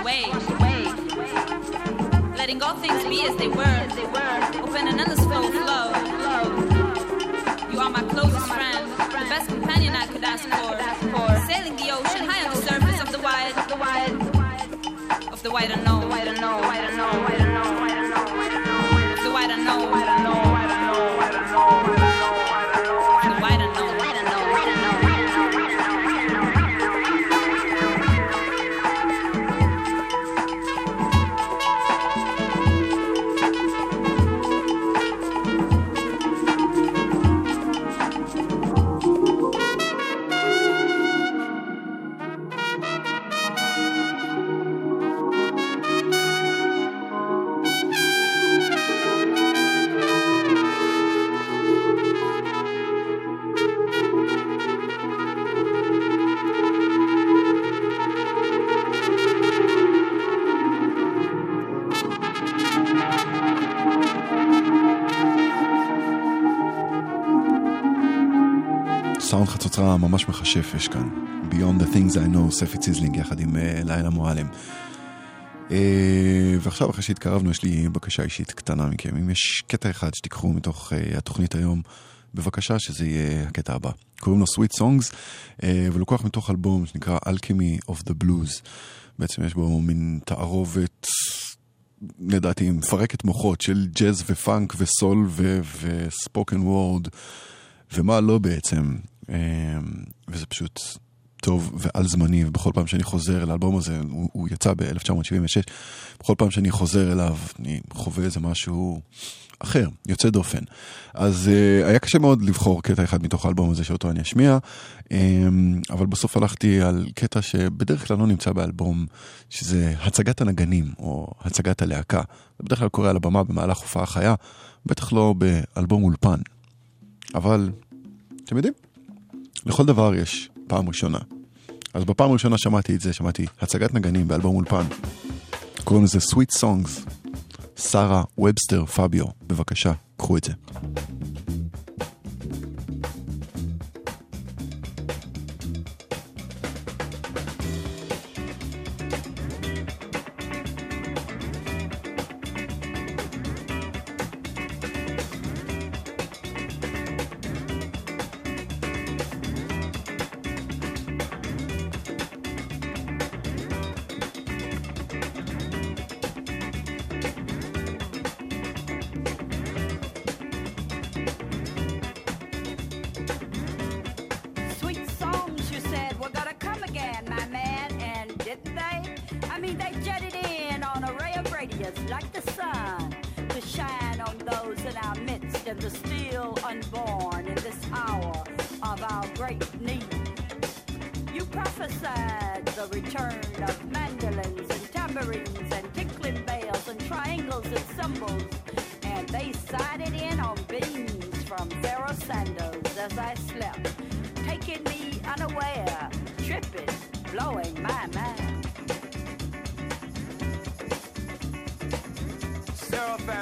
Away. Letting all things be as they were. Open an endless flow of love. You are my closest friend, the best companion I could ask for. Sailing the ocean high on the surface of the wide, of the wide unknown, things I know, ספי ציזלינג יחד עם אה, לילה מועלם. אה, ועכשיו אחרי שהתקרבנו יש לי בקשה אישית קטנה מכם. אם יש קטע אחד שתיקחו מתוך אה, התוכנית היום, בבקשה שזה יהיה הקטע הבא. קוראים לו Sweet Songs, ולקוח מתוך אלבום שנקרא Alchemy of the Blues. בעצם יש בו מין תערובת, לדעתי, מפרקת מוחות של ג'אז ופאנק וסול ו spoken word. ומה לא בעצם, וזה פשוט טוב ועל זמני, ובכל פעם שאני חוזר אל האלבום הזה, הוא, הוא יצא ב-1976, בכל פעם שאני חוזר אליו, אני חווה איזה משהו אחר, יוצא דופן. אז uh, היה קשה מאוד לבחור קטע אחד מתוך האלבום הזה שאותו אני אשמיע, um, אבל בסוף הלכתי על קטע שבדרך כלל לא נמצא באלבום, שזה הצגת הנגנים, או הצגת הלהקה. זה בדרך כלל קורה על הבמה במהלך הופעה חיה, בטח לא באלבום אולפן. אבל, אתם יודעים, לכל דבר יש פעם ראשונה. אז בפעם הראשונה שמעתי את זה, שמעתי הצגת נגנים באלבום אולפן. קוראים לזה Sweet Songs. שרה ובסטר פביו, בבקשה, קחו את זה.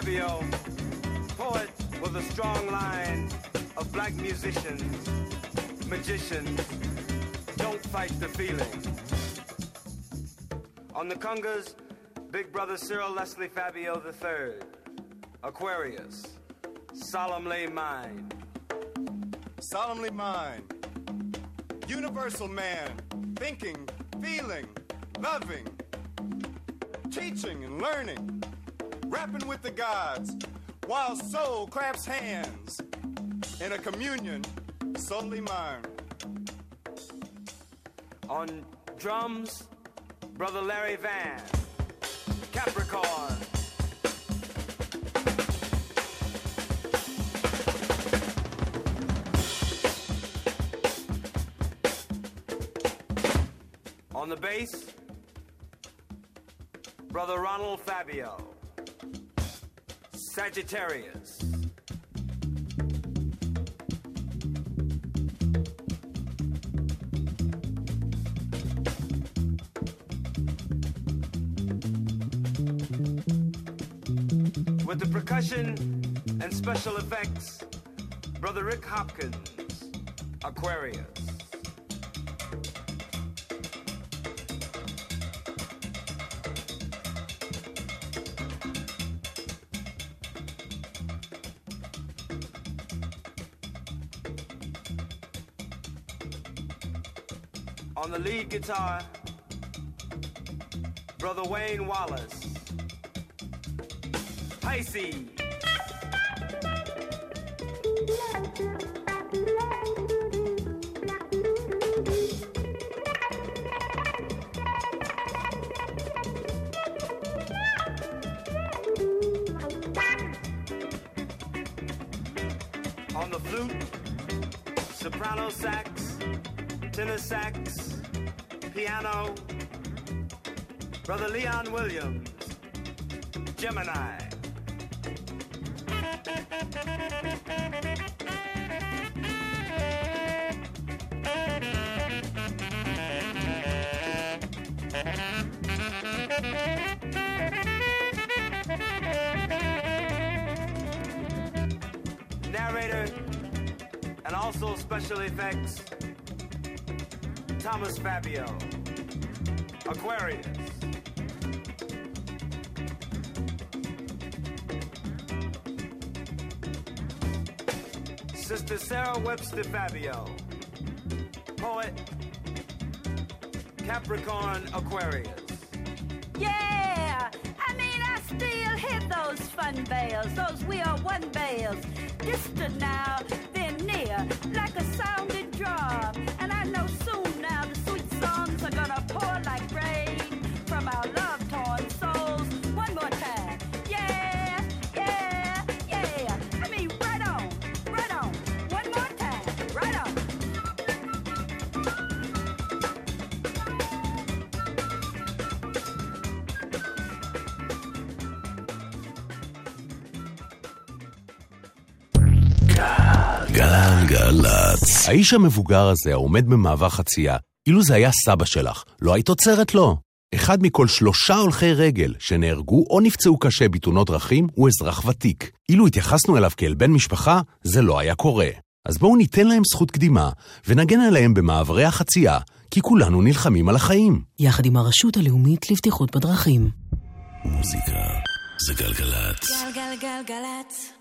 Poet with a strong line of black musicians, magicians, don't fight the feeling. On the congas, Big Brother Cyril Leslie Fabio III, Aquarius, solemnly mine. Solemnly mine. Universal man, thinking, feeling, loving, teaching and learning, rapping with the gods, while soul claps hands in a communion solely mine. On drums, Brother Larry Van, Capricorn. On the bass, Brother Ronald Fabio, Sagittarius. With the percussion and special effects, Brother Rick Hopkins, Aquarius. Guitar, Brother Wayne Wallace, Pisces. Williams, Gemini. Narrator and also special effects, Thomas Fabio, Aquarius. Sarah Webster Fabio, poet, Capricorn Aquarius. Yeah, I mean, I still hit those fun bells, those we are one bells. Distant now, גלגלצ. האיש המבוגר הזה העומד במעבר חצייה, אילו זה היה סבא שלך, לא היית עוצרת לו. אחד מכל שלושה הולכי רגל שנהרגו או נפצעו קשה בתאונות דרכים הוא אזרח ותיק. אילו התייחסנו אליו כאל בן משפחה, זה לא היה קורה. אז בואו ניתן להם זכות קדימה, ונגן עליהם במעברי החצייה, כי כולנו נלחמים על החיים. יחד עם הרשות הלאומית לבטיחות בדרכים. מוזיקה זה גלגלצ. גלגלגלגלצ.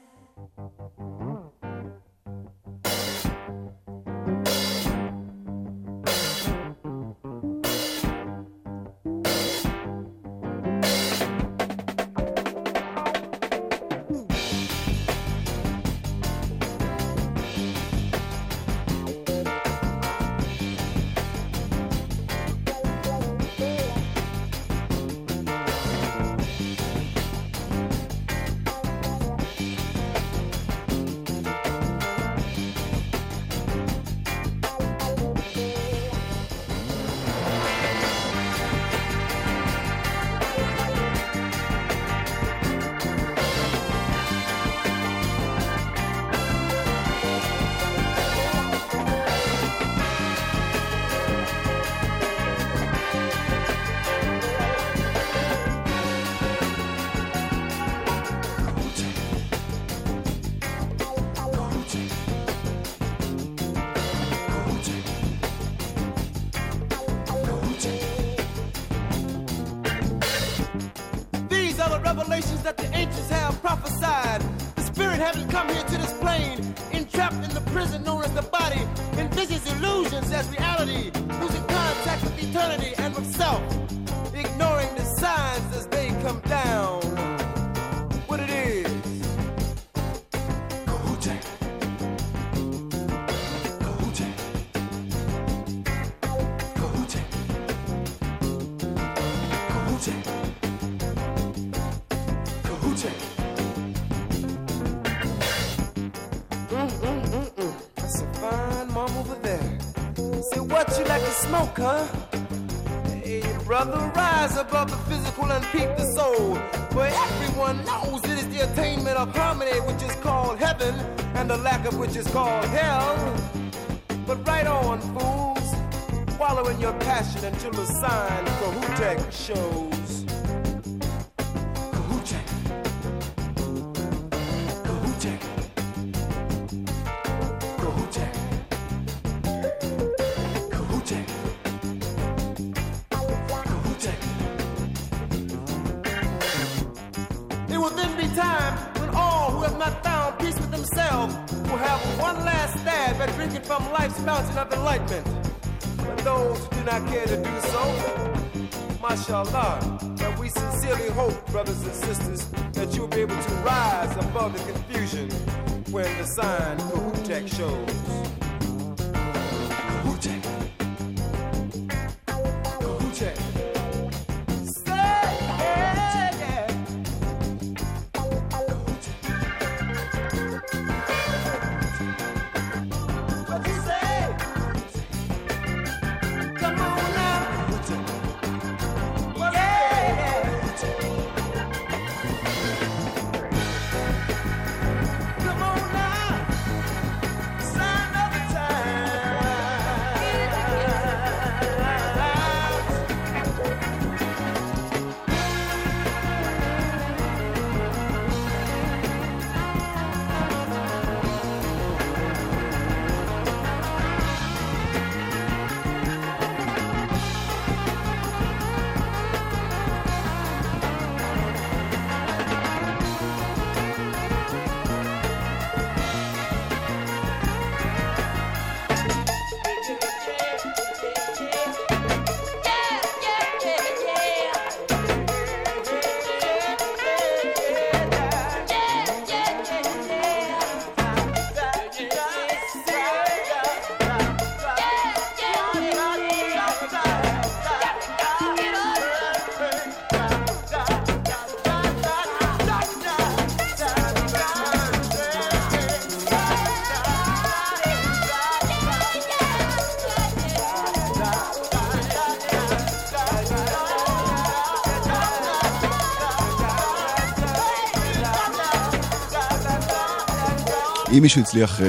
אם מישהו הצליח אה,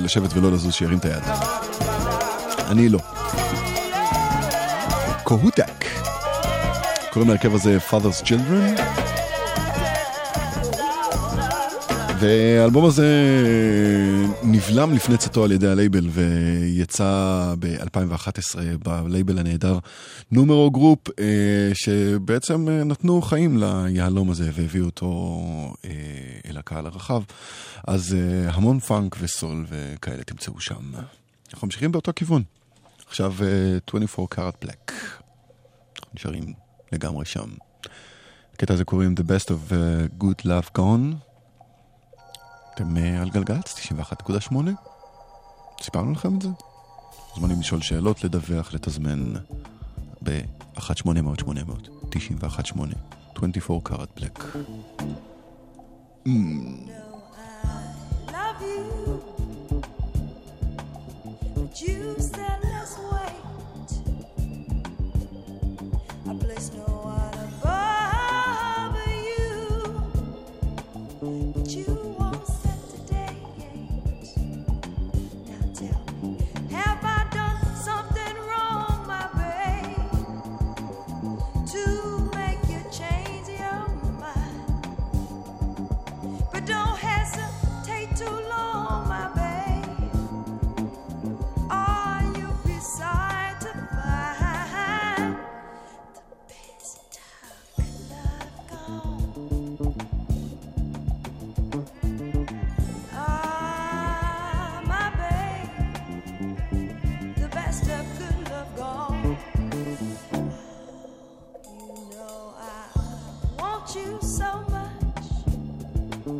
לשבת ולא לזוז, שירים את היד. אני לא. Kohoutek. קוראים להרכב הזה Father's Children. והאלבום הזה נבלם לפני צאתו על ידי הלייבל ויצא ב-2011 בלייבל הנהדר Numero Group, אה, שבעצם אה, נתנו חיים ליהלום הזה והביאו אותו אה, אל הקהל הרחב. אז המון פאנק וסול וכאלה תמצאו שם. אנחנו ממשיכים באותו כיוון. עכשיו 24 קארט בלק. נשארים לגמרי שם. הקטע הזה קוראים The Best of Good Love Gone. אתם אה, על גלגלצ 91.8? סיפרנו לכם את זה? מוזמנים לשאול שאלות, לדווח, לתזמן ב-1800-800-918, 24 קארט בלק. Hmm. You said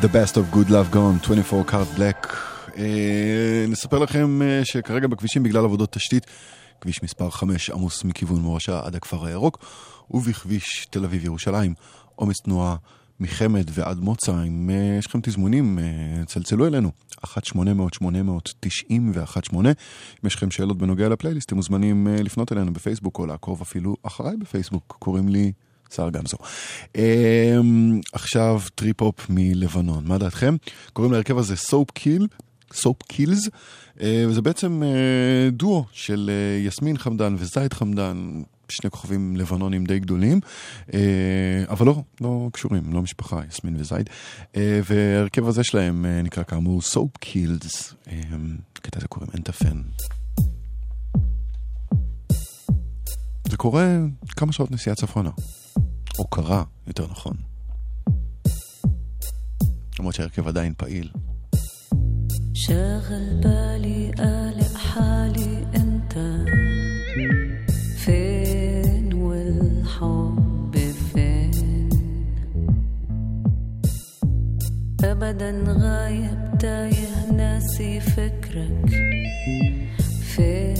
The Best of Good Love Gone, 24 Card Black. Uh, נספר לכם uh, שכרגע בכבישים בגלל עבודות תשתית, כביש מספר 5 עמוס מכיוון מורשה עד הכפר הירוק, ובכביש תל אביב ירושלים, עומס תנועה מחמד ועד מוצא. אם uh, יש לכם תזמונים, uh, צלצלו אלינו, 1-800-890-18. אם יש לכם שאלות בנוגע לפלייליסט, אתם מוזמנים uh, לפנות אלינו בפייסבוק או לעקוב אפילו אחריי בפייסבוק. קוראים לי... סער גמזו. אמ, עכשיו טריפ-הופ מלבנון, מה דעתכם? קוראים להרכב הזה Soap Kill, Soap Kills, אה, וזה בעצם אה, דואו של אה, יסמין חמדן וזייד חמדן. שני כוכבים לבנונים די גדולים, אבל לא, לא קשורים, לא משפחה, יסמין וזייד. וההרכב הזה שלהם נקרא כאמור Soap Kills, קטע זה קוראים إنت فين. זה קורה כמה שעות נסיעה צפונה. או קרה, יותר נכון. למרות שההרכב עדיין פעיל. شاغل بالي قلق حالي انت فين والحب فين ابدا غايب تايه ناسي فكرك فين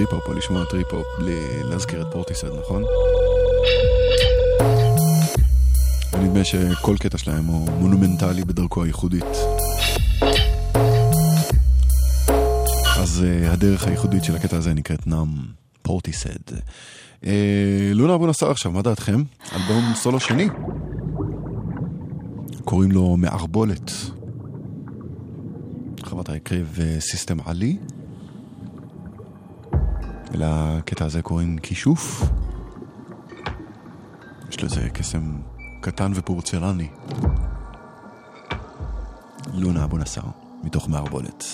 טריפ-הופ או לשמוע טריפ-הופ בלי להזכיר את פורטיסד, נכון? נדמה שכל קטע שלהם הוא מונומנטלי בדרכו הייחודית. אז אה, הדרך הייחודית של הקטע הזה נקראת Numb, Portishead. אה, לונה אבו נסאר עכשיו, מה דעתכם? אלבום סולו שני. קוראים לו מערבולת. חברת ההקרב סיסטם עלי. ולקטע הזה קוראים כישוף. יש לזה קסם קטן ופורצלני. לונה אבו נסאר, מתוך מערבולת.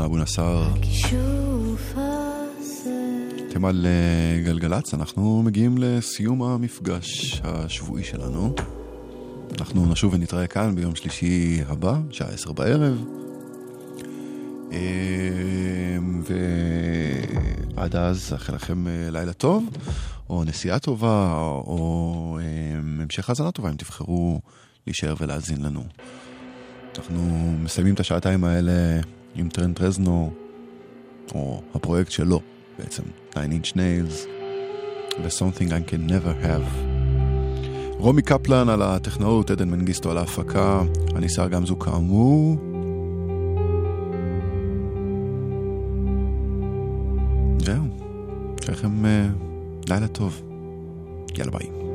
לונה אבו הזה אתם על אה, גלגלצ, אנחנו מגיעים לסיום המפגש השבועי שלנו. אנחנו נשוב ונתראה כאן ביום שלישי הבא, שעה עשר בערב. אה, ועד אז, אאחל לכם אה, לילה טוב, או נסיעה טובה, או אה, המשך האזנה טובה, אם תבחרו להישאר ולהאזין לנו. אנחנו מסיימים את השעתיים האלה עם טרנט רזנור, או הפרויקט שלו בעצם, 9 inch nails, ו-something I can never have. רומי קפלן על הטכנאות, עדן מנגיסטו על ההפקה, אני סער גמזו כאמור. זהו, שיהיה לכם אה, לילה טוב. יאללה ביי.